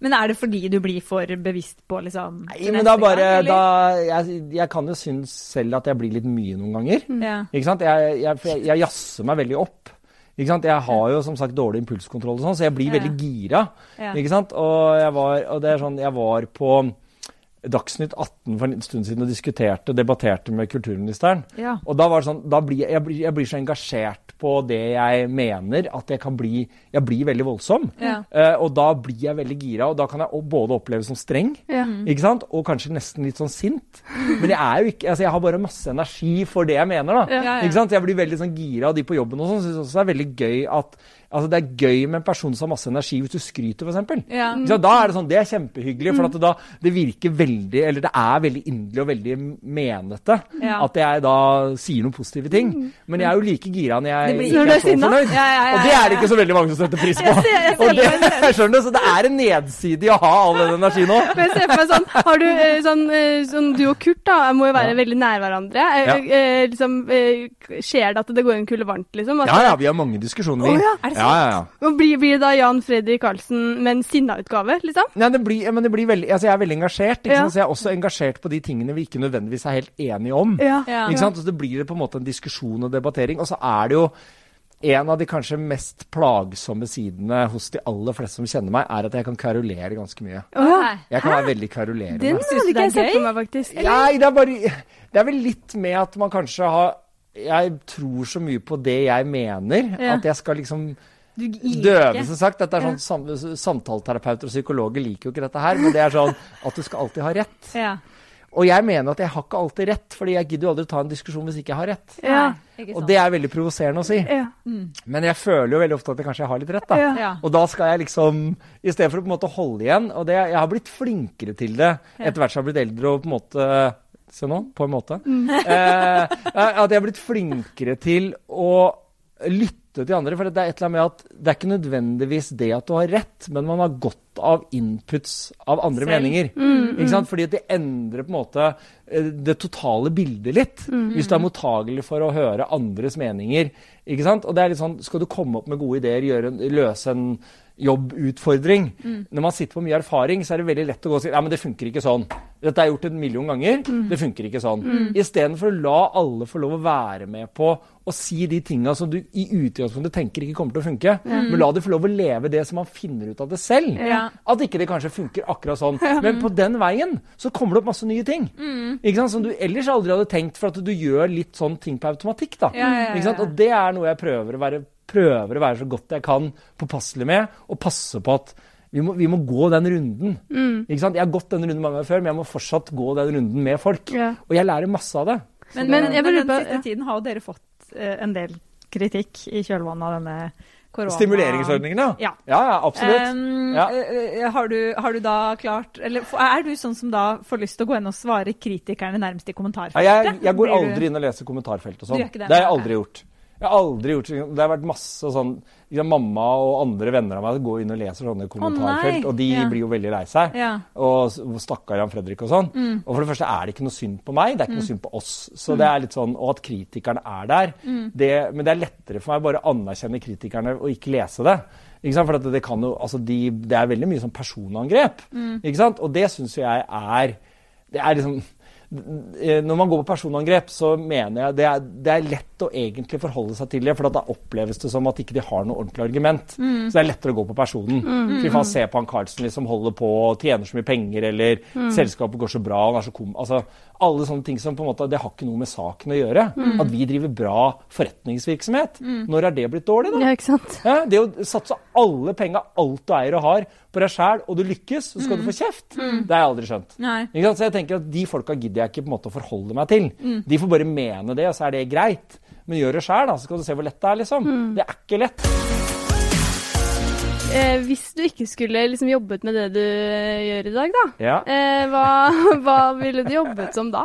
Speaker 2: Men er det fordi du blir for bevisst på liksom
Speaker 3: Nei, men da bare
Speaker 2: gang,
Speaker 3: da, jeg, jeg kan jo synes selv at jeg blir litt mye noen ganger.
Speaker 2: Ja.
Speaker 3: Ikke sant? Jeg, jeg, jeg, jeg jazzer meg veldig opp. Ikke sant? Jeg har jo som sagt dårlig impulskontroll, og sånn, så jeg blir
Speaker 2: Ja.
Speaker 3: veldig gira.
Speaker 2: Ja.
Speaker 3: Ikke sant? Og, jeg var, og det er sånn, jeg var på Dagsnytt 18 for en stund siden og diskuterte og debatterte med kulturministeren.
Speaker 2: Ja.
Speaker 3: Og da var det sånn, da blir jeg, jeg, blir, jeg blir så engasjert på det jeg mener, at jeg kan bli Jeg blir veldig voldsom.
Speaker 2: Ja.
Speaker 3: Uh, og da blir jeg veldig gira, og da kan jeg både oppleves som streng,
Speaker 1: Ja.
Speaker 3: ikke sant? og kanskje nesten litt sånn sint. Men jeg er jo ikke Altså, jeg har bare masse energi for det jeg mener, da.
Speaker 1: Ja.
Speaker 2: Ja, ja.
Speaker 3: Ikke sant? Jeg blir veldig sånn gira, og de på jobben og sånn syns også det er veldig gøy at Altså, det er gøy med en person som har masse energi hvis du skryter, f.eks.
Speaker 2: Ja.
Speaker 3: Da er det sånn, det er kjempehyggelig, for at det, da, det virker veldig Eller det er veldig inderlig og veldig menete
Speaker 2: Ja.
Speaker 3: at jeg da sier noen positive ting. Men jeg er jo like gira når jeg
Speaker 2: blir-
Speaker 3: ikke er så
Speaker 1: sinna?
Speaker 3: fornøyd.
Speaker 2: Ja, ja,
Speaker 3: Og det er det ikke så veldig mange som setter pris på.
Speaker 2: Jeg ser- jeg ser
Speaker 3: det,
Speaker 2: det. [LAUGHS]
Speaker 3: jeg skjønner, så det er en nedside i å ha all den energien nå.
Speaker 1: Men jeg ser for meg sånn, har du, eh, sånn, eh, sånn Du og Kurt da, må jo være veldig nær hverandre. Eh, eh, liksom, skjer det at det går en kule varmt, liksom? At
Speaker 3: Ja, ja, vi har mange diskusjoner, vi.
Speaker 1: Oh, ja.
Speaker 2: Er det
Speaker 3: ja.
Speaker 1: Og blir, blir det da Jan Fredrik Karlsen med en sinna-utgave, liksom?
Speaker 3: Nei, det blir, men det blir veldig, altså jeg er veldig engasjert, ikke
Speaker 1: Ja.
Speaker 3: så jeg er også engasjert på de tingene vi ikke nødvendigvis er helt enige om.
Speaker 1: Ja.
Speaker 2: Ja.
Speaker 3: Ikke sant? Og så blir det på en måte en diskusjon og debattering. Og så er det jo en av de kanskje mest plagsomme sidene hos de aller fleste som kjenner meg, er at jeg kan kverulere ganske mye. Jeg kan være veldig kverulerende.
Speaker 1: Den
Speaker 2: Syns du
Speaker 1: hadde ikke
Speaker 2: er
Speaker 1: jeg sett
Speaker 2: gøy?
Speaker 1: for meg, faktisk.
Speaker 3: Nei, det er bare Det er vel litt med at man kanskje har Jeg tror så mye på det jeg mener,
Speaker 1: Ja.
Speaker 3: at jeg skal liksom Døve, som sagt. Dette er sånn sam Samtaleterapeuter og psykologer liker jo ikke dette her, men det er sånn at du skal alltid ha rett.
Speaker 2: Ja.
Speaker 3: Og jeg mener at jeg har ikke alltid rett, fordi jeg gidder jo aldri ta en diskusjon hvis ikke jeg har rett.
Speaker 1: Ja.
Speaker 2: Ikke
Speaker 3: Og det er veldig provoserende å si.
Speaker 1: Ja.
Speaker 3: Men jeg føler jo veldig ofte at jeg kanskje har litt rett, da.
Speaker 1: Ja.
Speaker 3: Og da skal jeg liksom, i stedet for å på en måte holde igjen Og det, jeg har blitt flinkere til det etter hvert som jeg har blitt eldre og på en måte Se nå, på en måte. Eh, at jeg har blitt flinkere til å lytte til andre. For det er et eller annet med at det er ikke nødvendigvis det at du har rett, men man har godt av inputs av andre
Speaker 2: Selv.
Speaker 3: meninger. Ikke sant? Fordi det endrer på en måte eh, det totale bildet litt. Hvis du er mottagelig for å høre andres meninger. Ikke sant? Og det er litt sånn, Skal du komme opp med gode ideer, gjøre en, løse en jobbutfordring Når man sitter på mye erfaring, så er det veldig lett å gå og si ja, men det funker ikke sånn. Dette er gjort en million ganger. Det funker ikke sånn. Mm. Istedenfor å la alle få lov å være med på å si de tinga som du i utgangspunktet tenker ikke kommer til å funke. Mm. Men la dem få lov å leve det som man finner ut av det selv.
Speaker 2: Ja.
Speaker 3: At ikke det kanskje funker akkurat sånn. Men på den veien så kommer det opp masse nye ting.
Speaker 2: Mm.
Speaker 3: Som du ellers aldri hadde tenkt, for at du gjør litt sånn ting på automatikk. da.
Speaker 2: Ja, ja.
Speaker 3: Og det er noe jeg prøver å være, prøver å være så godt jeg kan påpasselig med, og passe på at vi må, vi må gå den runden.
Speaker 1: Mm.
Speaker 3: Ikke sant? Jeg har gått den runden mange ganger før, men jeg må fortsatt gå den runden med folk.
Speaker 1: Ja.
Speaker 3: Og jeg lærer masse av det.
Speaker 2: Men,
Speaker 1: Men
Speaker 2: men,
Speaker 1: jeg vil
Speaker 2: den siste
Speaker 1: ja.
Speaker 2: tiden har jo dere fått eh, en del kritikk i kjølvannet av denne korona...
Speaker 3: Stimuleringsordningen, ja.
Speaker 2: Ja.
Speaker 3: Ja, ja, absolutt.
Speaker 2: Um,
Speaker 3: Ja.
Speaker 2: eh, eh, har, du, har du da klart Eller er du sånn som da får lyst til å gå inn og svare kritikerne nærmest i
Speaker 3: Ja,
Speaker 2: kommentarfeltet?
Speaker 3: jeg, jeg går
Speaker 2: du-
Speaker 3: aldri inn og leser kommentarfelt og sånn.
Speaker 2: Det?
Speaker 3: Det har jeg aldri gjort. Jeg har aldri gjort Det har vært masse sånn liksom, Mamma og andre venner av meg går inn og leser sånne kommentarfelt, og de
Speaker 2: Ja.
Speaker 3: blir jo veldig lei seg.
Speaker 2: Ja.
Speaker 3: Og stakkar Jan Fredrik og sånn.
Speaker 2: Mm.
Speaker 3: Og for det første er det ikke noe synd på meg, det er ikke noe synd på oss. Så det er litt sånn, Og at kritikerne er der.
Speaker 2: Mm.
Speaker 3: Det, men det er lettere for meg bare å anerkjenne kritikerne og ikke lese det. Ikke sant? For at det, kan jo, altså de, det er veldig mye sånn personangrep.
Speaker 2: Mm.
Speaker 3: Ikke sant? Og det syns jeg er Det er liksom når man går på personangrep, så mener jeg det er, det er lett å egentlig forholde seg til det, for da oppleves det som at ikke de har noe ordentlig argument. Så det er lettere å gå på personen. Fy faen, se på han Carlsen liksom holder på og tjener så mye penger, eller selskapet går så bra, han er så kom... Altså, alle sånne ting som på en måte, det har ikke noe med saken å gjøre. At vi driver bra forretningsvirksomhet. Når er det blitt dårlig, da?
Speaker 1: Ja, ikke sant?
Speaker 3: Ja, det å satse alle penga, alt du eier og har, på deg sjæl, og du lykkes, så skal du få kjeft. Det har jeg aldri skjønt.
Speaker 2: Nei.
Speaker 3: Så jeg tenker at De folka gidder jeg ikke på en måte å forholde meg til. De får bare mene det, og så er det greit. Men gjør det sjøl, så skal du se hvor lett det er. liksom. Det er ikke lett.
Speaker 1: Eh, hvis du ikke skulle liksom jobbet med det du eh, gjør i dag, da,
Speaker 3: Ja.
Speaker 1: eh, hva, [LAUGHS] hva ville du jobbet som da?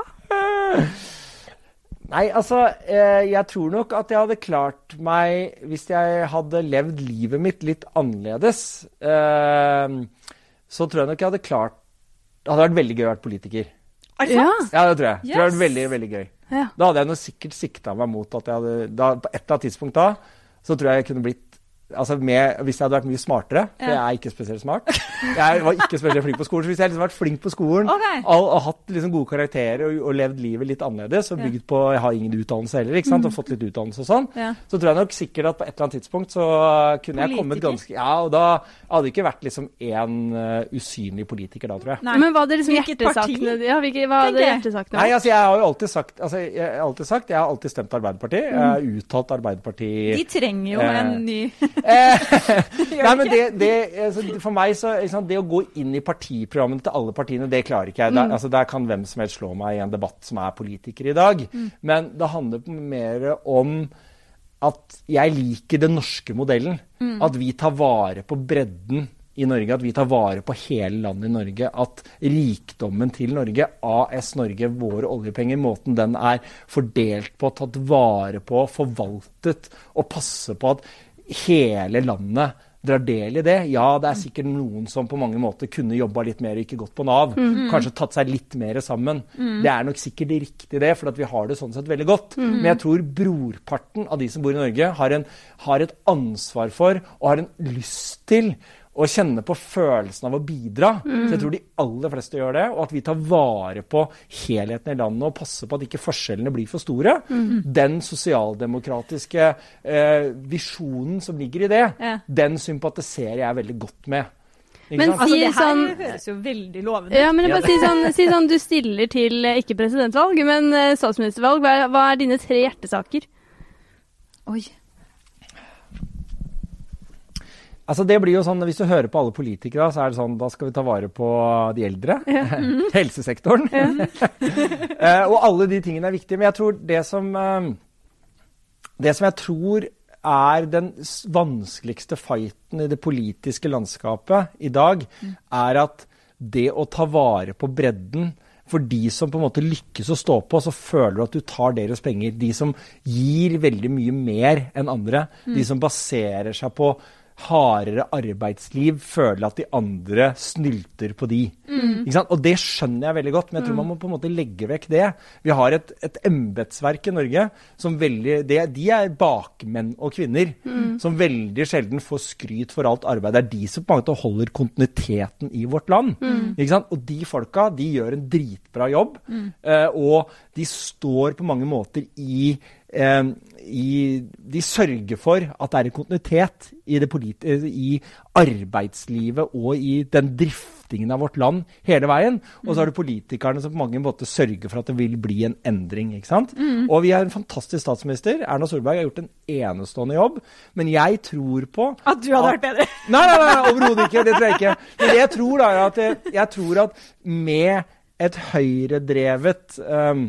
Speaker 3: Nei, altså eh, Jeg tror nok at jeg hadde klart meg hvis jeg hadde levd livet mitt litt annerledes. Eh, så tror jeg nok jeg hadde klart Det hadde vært veldig gøy å være politiker.
Speaker 2: Er det sant?
Speaker 3: Ja, det tror jeg. Det hadde vært veldig, veldig gøy.
Speaker 1: Ja.
Speaker 3: Da hadde jeg nok sikkert sikta meg mot at jeg hadde da, På et eller annet tidspunkt da, så tror jeg jeg kunne blitt Altså med, Hvis jeg hadde vært mye smartere, for
Speaker 2: Ja.
Speaker 3: jeg er ikke spesielt smart Jeg var ikke spesielt flink på skolen, så hvis jeg hadde liksom vært flink på skolen
Speaker 2: okay.
Speaker 3: og, og hatt liksom gode karakterer og, og levd livet litt annerledes, og bygd på Jeg har ingen utdannelse heller, ikke sant, og fått litt utdannelse og sånn,
Speaker 2: Ja.
Speaker 3: så tror jeg nok sikkert at på et eller annet tidspunkt så kunne jeg kommet ganske Ja, og da hadde det ikke vært liksom én usynlig politiker da, tror jeg.
Speaker 2: Nei.
Speaker 1: Men hva hadde liksom hjertesakene Ja, hvilke, hva hadde hjertesakene
Speaker 3: Nei, altså jeg har jo alltid sagt altså, jeg har alltid sagt, jeg har alltid stemt Arbeiderpartiet. Jeg har uttalt Arbeiderpartiet
Speaker 2: De trenger jo
Speaker 3: Eh.
Speaker 2: en ny
Speaker 3: Eh, [LAUGHS] Nei, men det, det, altså, for meg så liksom, Det å gå inn i partiprogrammene til alle partiene, det klarer ikke jeg. Der, altså, der kan hvem som helst slå meg i en debatt som er politiker i dag. Men det handler mer om at jeg liker den norske modellen. At vi tar vare på bredden i Norge, at vi tar vare på hele landet i Norge. At rikdommen til Norge, AS Norge, våre oljepenger, måten den er fordelt på, tatt vare på, forvaltet, og passe på at hele landet drar del i det. Ja, det er sikkert noen som på mange måter kunne jobba litt mer og ikke gått på Nav. Kanskje tatt seg litt mer sammen. Det er nok sikkert riktig det, for at vi har det sånn sett veldig godt. Men jeg tror brorparten av de som bor i Norge, har, en, har et ansvar for og har en lyst til å kjenne på følelsen av å bidra. Så jeg tror de aller fleste gjør det, og at vi tar vare på helheten i landet og passer på at ikke forskjellene blir for store. Den sosialdemokratiske eh, visjonen som ligger i det,
Speaker 2: Ja.
Speaker 3: den sympatiserer jeg veldig godt med. Ikke
Speaker 1: Men
Speaker 3: sant?
Speaker 2: Altså, det her
Speaker 1: sånn-
Speaker 2: høres jo veldig lovende ut.
Speaker 1: Ja, men jeg
Speaker 3: Ja,
Speaker 1: bare si sånn, si sånn, du stiller til eh, ikke presidentvalg, men eh, statsministervalg. Hva er, hva er dine tre hjertesaker?
Speaker 2: Oi.
Speaker 3: Altså det blir jo sånn, Hvis du hører på alle politikere, så er det sånn da skal vi ta vare på de eldre. [LAUGHS] Helsesektoren. [LAUGHS] Eh, og alle de tingene er viktige. Men jeg tror det som, eh, det som jeg tror er den vanskeligste fighten i det politiske landskapet i dag, er at det å ta vare på bredden for de som på en måte lykkes å stå på, så føler du at du tar deres penger. De som gir veldig mye mer enn andre. De som baserer seg på hardere arbeidsliv føler at de andre snylter på de. Ikke sant? Og det skjønner jeg veldig godt, men jeg tror man må på en måte legge vekk det. Vi har et, et embetsverk i Norge som veldig det, De er bakmenn og -kvinner som veldig sjelden får skryt for alt arbeid. Det er de som på en måte holder kontinuiteten i vårt land. Ikke sant? Og de folka de gjør en dritbra jobb, eh, og de står på mange måter i i, de sørger for at det er en kontinuitet i, det polit i arbeidslivet og i den driftingen av vårt land hele veien. Og så har du politikerne som på mange måter sørger for at det vil bli en endring. ikke sant? Og vi har en fantastisk statsminister. Erna Solberg har gjort en enestående jobb. Men jeg tror på
Speaker 2: At du hadde vært bedre? [LAUGHS]
Speaker 3: Nei, nei, nei, overhodet ikke. Det tror jeg ikke. Men jeg tror, da, er at jeg, jeg tror at med et høyredrevet um,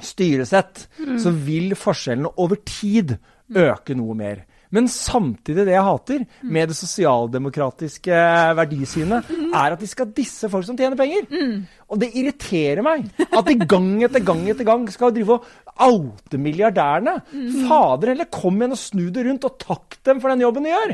Speaker 3: styresett, så vil forskjellene over tid øke noe mer. Men samtidig det jeg hater med det sosialdemokratiske verdisynet, er at de skal disse folk som tjener penger. Og det irriterer meg at de gang etter gang etter gang skal drive og oute milliardærene. Fader heller, kom igjen og snu det rundt, og takk dem for den jobben de gjør.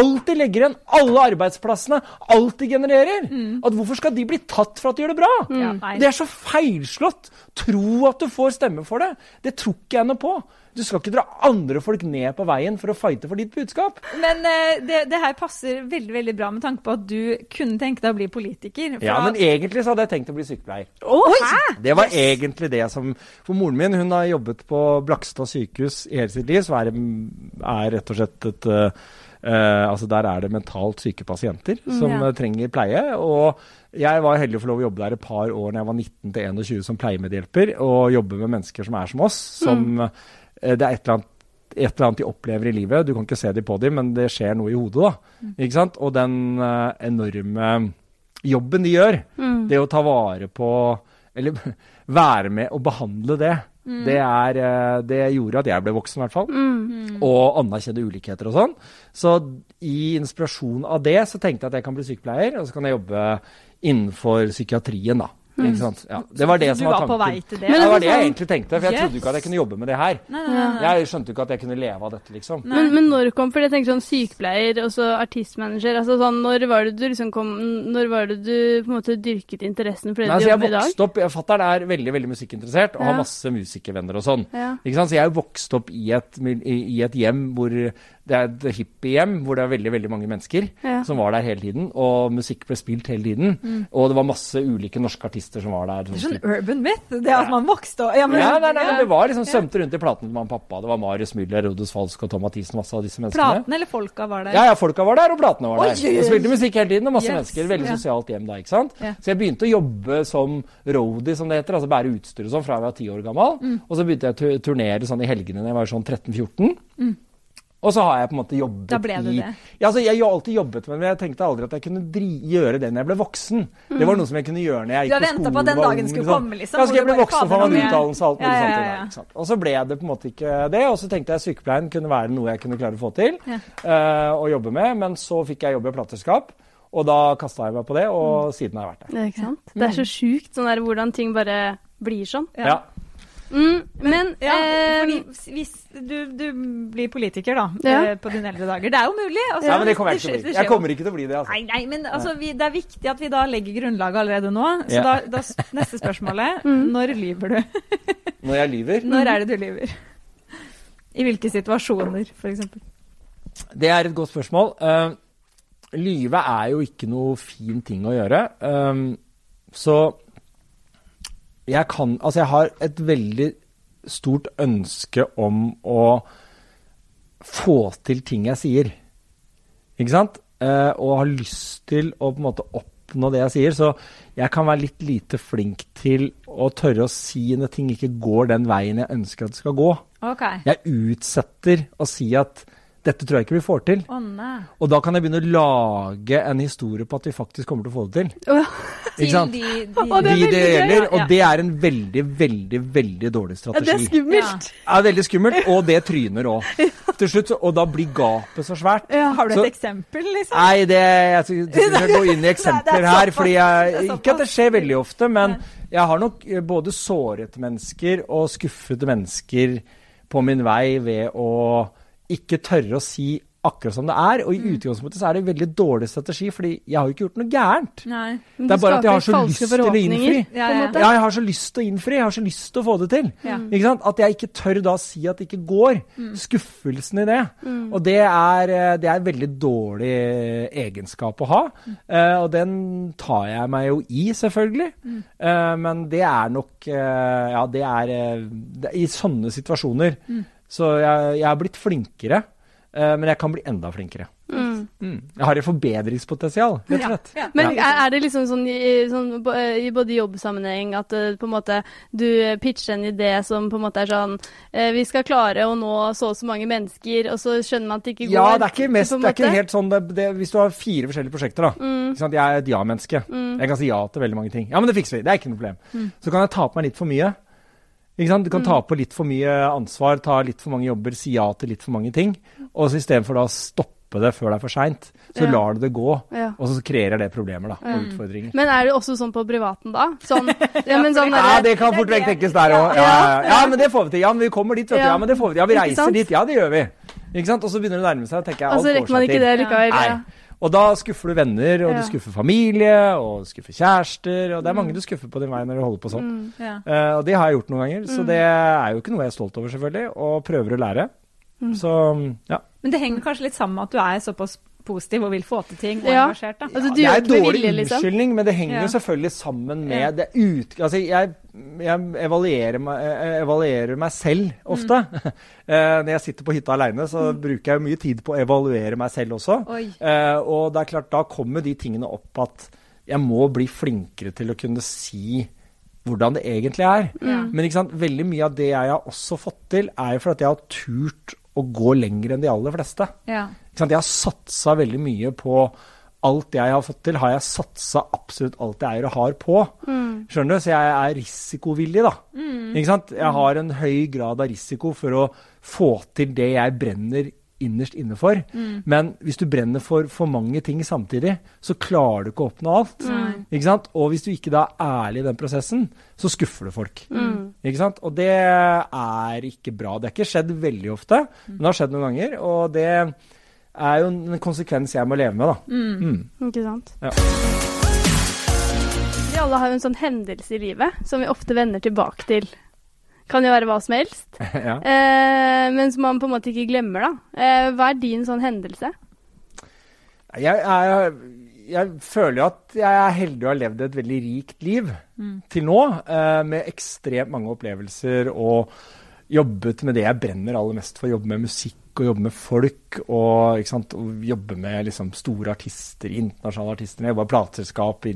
Speaker 3: Alt de legger igjen, alle arbeidsplassene, alt de genererer. At hvorfor skal de bli tatt for at de gjør det bra?
Speaker 2: Ja.
Speaker 3: Det er så feilslått. Tro at du får stemme for det. Det tror ikke jeg noe på. Du skal ikke dra andre folk ned på veien for å fighte for ditt budskap.
Speaker 2: Men uh, det, det her passer veldig veldig bra med tanke på at du kunne tenke deg å bli politiker.
Speaker 3: Ja, men egentlig så hadde jeg tenkt å bli sykepleier.
Speaker 2: Hæ?
Speaker 3: Det var egentlig det som For moren min hun har jobbet på Blakstad sykehus i hele sitt liv, så er, er rett og slett et uh, Uh, altså Der er det mentalt syke pasienter som
Speaker 2: ja.
Speaker 3: trenger pleie. og jeg var heldig å få lov å jobbe der et par år når jeg var 19 til 21 som pleiemedhjelper, og jobbe med mennesker som er som oss. som eh, Det er et eller annet et eller annet de opplever i livet. Du kan ikke se dem på dem, men det skjer noe i hodet. da, ikke sant? Og den uh, enorme jobben de gjør, det å ta vare på Eller [LAUGHS] være med og behandle det, det, er, uh, det gjorde at jeg ble voksen, i hvert fall. Og anerkjenne ulikheter og sånn. Så i inspirasjon av det så tenkte jeg at jeg kan bli sykepleier, og så kan jeg jobbe innenfor psykiatrien, da. Ikke sant? Ja, det var det som var
Speaker 2: var på
Speaker 3: tanken.
Speaker 2: vei til det?
Speaker 3: Det var det jeg
Speaker 1: sånn-
Speaker 3: egentlig tenkte, for jeg trodde ikke at jeg kunne jobbe med det her.
Speaker 2: Nei, nei, nei.
Speaker 3: Jeg skjønte ikke at jeg kunne leve av dette, liksom.
Speaker 1: Men, men når kom For jeg tenker sånn sykepleier og så artistmanager. altså sånn, Når var det du liksom kom Når var det du på en måte dyrket interessen for det
Speaker 3: Nei,
Speaker 1: du
Speaker 3: så
Speaker 1: jobber i dag?
Speaker 3: vokste opp, Fatter'n er veldig veldig musikkinteressert og
Speaker 1: Ja.
Speaker 3: har masse musikervenner og sånn.
Speaker 1: Ja.
Speaker 3: Ikke sant? Så jeg er jo vokst opp i et, i, i et hjem hvor det er et hippiehjem hvor det er veldig veldig mange mennesker
Speaker 1: Ja.
Speaker 3: som var der hele tiden. Og musikk ble spilt hele tiden. Og det var masse ulike norske artister som var der.
Speaker 2: Det er sånn urban myth, det at man vokste ja, men-
Speaker 3: ja, nei, nei, men Det var liksom svømte rundt i platene til mamma og pappa. Det var Marius Müller, Rodus Falsk og Tom Mathisen. Masse av disse menneskene.
Speaker 2: Platene eller folka var der?
Speaker 3: Ja, ja, folka var der, og platene var
Speaker 2: Oi,
Speaker 3: der. Og spilte musikk hele tiden, og masse
Speaker 2: Yes,
Speaker 3: mennesker. Veldig
Speaker 2: ja.
Speaker 3: sosialt hjem da, ikke sant.
Speaker 2: Ja.
Speaker 3: Så jeg begynte å jobbe som roadie, som det heter, altså bære utstyr og sånn, fra jeg var ti år gammel.
Speaker 2: Mm.
Speaker 3: Og så begynte jeg å turnere sånn i helgene da jeg var sånn 13-14. Og så har jeg på en måte jobbet
Speaker 2: Mm. Da ble det
Speaker 3: i
Speaker 2: det.
Speaker 3: Ja, altså jeg har alltid jobbet med det, men jeg tenkte aldri at jeg kunne dri gjøre det når jeg ble voksen. Det var noe som jeg kunne gjøre når jeg gikk på skolen.
Speaker 2: Du har venta på at den dagen skulle
Speaker 3: liksom.
Speaker 2: komme, liksom,
Speaker 3: Ja, så jeg
Speaker 2: ble
Speaker 3: voksen, for
Speaker 2: å
Speaker 3: man
Speaker 2: mer.
Speaker 3: utdannelse og alt mulig
Speaker 2: Ja, ja,
Speaker 3: sånt.
Speaker 2: ja,
Speaker 3: sånt. sant? Og så ble det på en måte ikke det, og så tenkte jeg sykepleien kunne være noe jeg kunne klare å få til
Speaker 2: Ja.
Speaker 3: Uh, å jobbe med, men så fikk jeg jobb i plateselskap, og da kasta jeg meg på det, og siden har jeg vært der.
Speaker 1: Ja, ikke sant? Det er så sjukt sånn der, hvordan ting bare blir sånn.
Speaker 2: Ja.
Speaker 1: Mm, men
Speaker 2: Ja,
Speaker 1: eh,
Speaker 2: hvis du, du blir politiker da,
Speaker 1: Ja.
Speaker 2: eh, på dine eldre dager Det er jo mulig. altså,
Speaker 3: ja, men det kommer jeg ikke til å bli. Jeg kommer ikke til å bli det, altså.
Speaker 2: Nei, nei, men altså, vi, det er viktig at vi da legger grunnlaget allerede nå. Så
Speaker 3: Ja.
Speaker 2: da, da neste spørsmålet [LAUGHS]
Speaker 1: Mm.
Speaker 2: Når lyver du? [LAUGHS]
Speaker 3: Når jeg lyver.
Speaker 2: Når er det du lyver? I hvilke situasjoner, f.eks.?
Speaker 3: Det er et godt spørsmål. Uh, lyve er jo ikke noe fin ting å gjøre. Um, så jeg kan Altså, jeg har et veldig stort ønske om å få til ting jeg sier. Ikke sant? Eh, og har lyst til å på en måte oppnå det jeg sier. Så jeg kan være litt lite flink til å tørre å si når ting ikke går den veien jeg ønsker at det skal gå.
Speaker 2: Okay.
Speaker 3: Jeg utsetter å si at dette tror jeg ikke vi får til.
Speaker 2: Å nei.
Speaker 3: Og da kan jeg begynne å lage en historie på at vi faktisk kommer til å få det til. [LAUGHS]
Speaker 1: Oh.
Speaker 3: Ikke sant?
Speaker 2: De, de,
Speaker 1: de, er
Speaker 3: De det gjelder,
Speaker 2: ja.
Speaker 3: og det er en veldig, veldig, veldig dårlig
Speaker 1: ja,
Speaker 3: strategi.
Speaker 1: det er skummelt.
Speaker 3: Ja, veldig skummelt, og det tryner òg. [LAUGHS] Til slutt, og da blir gapet så svært.
Speaker 1: Ja.
Speaker 2: Har du et
Speaker 3: Så-
Speaker 2: eksempel, liksom?
Speaker 3: Nei, det, jeg skal [LAUGHS] ikke gå inn i eksempler
Speaker 2: Nei, er
Speaker 3: her. fordi jeg,
Speaker 2: er
Speaker 3: Ikke at det skjer veldig ofte, men
Speaker 2: Nei.
Speaker 3: jeg har nok eh, både såret mennesker og skuffede mennesker på min vei ved å ikke tørre å si akkurat som det er. Og i
Speaker 1: Mm.
Speaker 3: utgangspunktet så er det en veldig dårlig strategi, fordi jeg har jo ikke gjort noe gærent.
Speaker 2: Nei.
Speaker 1: Men
Speaker 3: Det er bare at jeg har så lyst til å innfri.
Speaker 2: Ja, ja.
Speaker 3: Ja, jeg har så lyst til å innfri, jeg har så lyst til å få det til. Ikke sant? At jeg ikke tør da si at det ikke går. Skuffelsen i det.
Speaker 1: Mm.
Speaker 3: Og det er, eh, det er en veldig dårlig egenskap å ha. Uh, og den tar jeg meg jo i, selvfølgelig. Uh, men det er nok uh, Ja, det er, eh, det I sånne situasjoner. Så jeg, jeg har blitt flinkere. eh, men jeg kan bli enda flinkere.
Speaker 1: Mm.
Speaker 3: Mm. Jeg har et forbedringspotensial, rett og slett.
Speaker 2: Ja.
Speaker 1: Men
Speaker 3: Ja.
Speaker 1: er, er det liksom sånn i, sånn i både jobbsammenheng at uh, på en måte du pitcher en idé som på en måte er sånn uh, Vi skal klare å nå så og så mange mennesker, og så skjønner man at det ikke går?
Speaker 3: Ja, det er ikke, mest, det er ikke helt sånn det, det, Hvis du har fire forskjellige prosjekter, da.
Speaker 1: Mm.
Speaker 3: Jeg er et ja-menneske. Jeg kan si ja til veldig mange ting. Ja, men det fikser vi. Det er ikke noe problem.
Speaker 1: Mm.
Speaker 3: Så kan jeg ta på meg litt for mye. Du kan ta på litt for mye ansvar, ta litt for mange jobber, si ja til litt for mange ting. Og så istedenfor å stoppe det før det er for seint, så
Speaker 1: Ja.
Speaker 3: lar du det gå.
Speaker 1: Ja.
Speaker 3: Og så kreerer det problemer da, og utfordringer.
Speaker 1: Men er det også sånn på privaten, da? Sånn, [LAUGHS] ja, men sånn
Speaker 3: Ja, det kan fort vekk tenkes der òg. Ja, ja, ja. ja, men det får vi til. Ja, men vi kommer dit, vet du.
Speaker 1: Ja.
Speaker 3: Ja, men det får vi til. Ja, vi reiser dit. Ja, det gjør vi. Ikke sant? Og så begynner det å nærme seg, tenker jeg,
Speaker 1: Og så rekker man ikke det likevel.
Speaker 3: Nei. Og da skuffer du venner, og
Speaker 1: Ja.
Speaker 3: du skuffer familie, og du skuffer kjærester, og det er mange du skuffer på din vei når du holder på sånn.
Speaker 1: Mm.
Speaker 2: Ja.
Speaker 3: uh, og det har jeg gjort noen ganger, så det er jo ikke noe jeg er stolt over, selvfølgelig, og prøver å lære.
Speaker 1: Mm.
Speaker 3: Så ja.
Speaker 2: Men det henger kanskje litt sammen med at du er såpass positiv og vil få til ting og
Speaker 1: Ja.
Speaker 2: engasjert. da.
Speaker 1: Altså, du
Speaker 3: det er
Speaker 1: en
Speaker 3: dårlig
Speaker 1: vilje, liksom?
Speaker 3: unnskyldning, men det henger
Speaker 2: Ja.
Speaker 3: jo selvfølgelig sammen med
Speaker 2: Ja.
Speaker 3: det ut... Altså, jeg, jeg evaluerer, meg, jeg evaluerer meg selv ofte.
Speaker 2: Mm. [LAUGHS]
Speaker 3: Eh, Når jeg sitter på hytta aleine, så bruker jeg mye tid på å evaluere meg selv også.
Speaker 2: Oi.
Speaker 3: Eh, og det er klart, da kommer de tingene opp at jeg må bli flinkere til å kunne si hvordan det egentlig er.
Speaker 2: Mm.
Speaker 3: Men ikke sant, veldig mye av det jeg har også fått til, er jo fordi jeg har turt å gå lenger enn de aller fleste.
Speaker 2: Ja.
Speaker 3: Jeg har satsa veldig mye på alt jeg har fått til, har jeg satsa absolutt alt jeg eier og har på.
Speaker 1: Mm.
Speaker 3: Skjønner du? Så jeg er risikovillig, da. Ikke sant? Jeg har en høy grad av risiko for å få til det jeg brenner innerst inne for. Men hvis du brenner for for mange ting samtidig, så klarer du ikke å oppnå alt. Ikke sant? Og hvis du ikke da er ærlig i den prosessen, så skuffer du folk.
Speaker 1: Mm.
Speaker 3: Ikke sant? Og det er ikke bra. Det har ikke skjedd veldig ofte, men det har skjedd noen ganger. Og det er jo en konsekvens jeg må leve med, da. Mm.
Speaker 1: Ikke sant?
Speaker 3: Ja.
Speaker 1: Vi alle har jo en sånn hendelse i livet som vi ofte vender tilbake til. Kan jo være hva som helst. [LAUGHS]
Speaker 3: ja.
Speaker 1: Eh, men som man på en måte ikke glemmer, da. Eh, hva er din sånn hendelse?
Speaker 3: Jeg, jeg, jeg føler jo at jeg er heldig og har levd et veldig rikt liv til nå, eh, med ekstremt mange opplevelser og jobbet med det jeg brenner aller mest for. Jobbe med musikk og jobbe med folk og, og jobbe med liksom, store artister, internasjonale artister. Jeg jobba i plateselskap,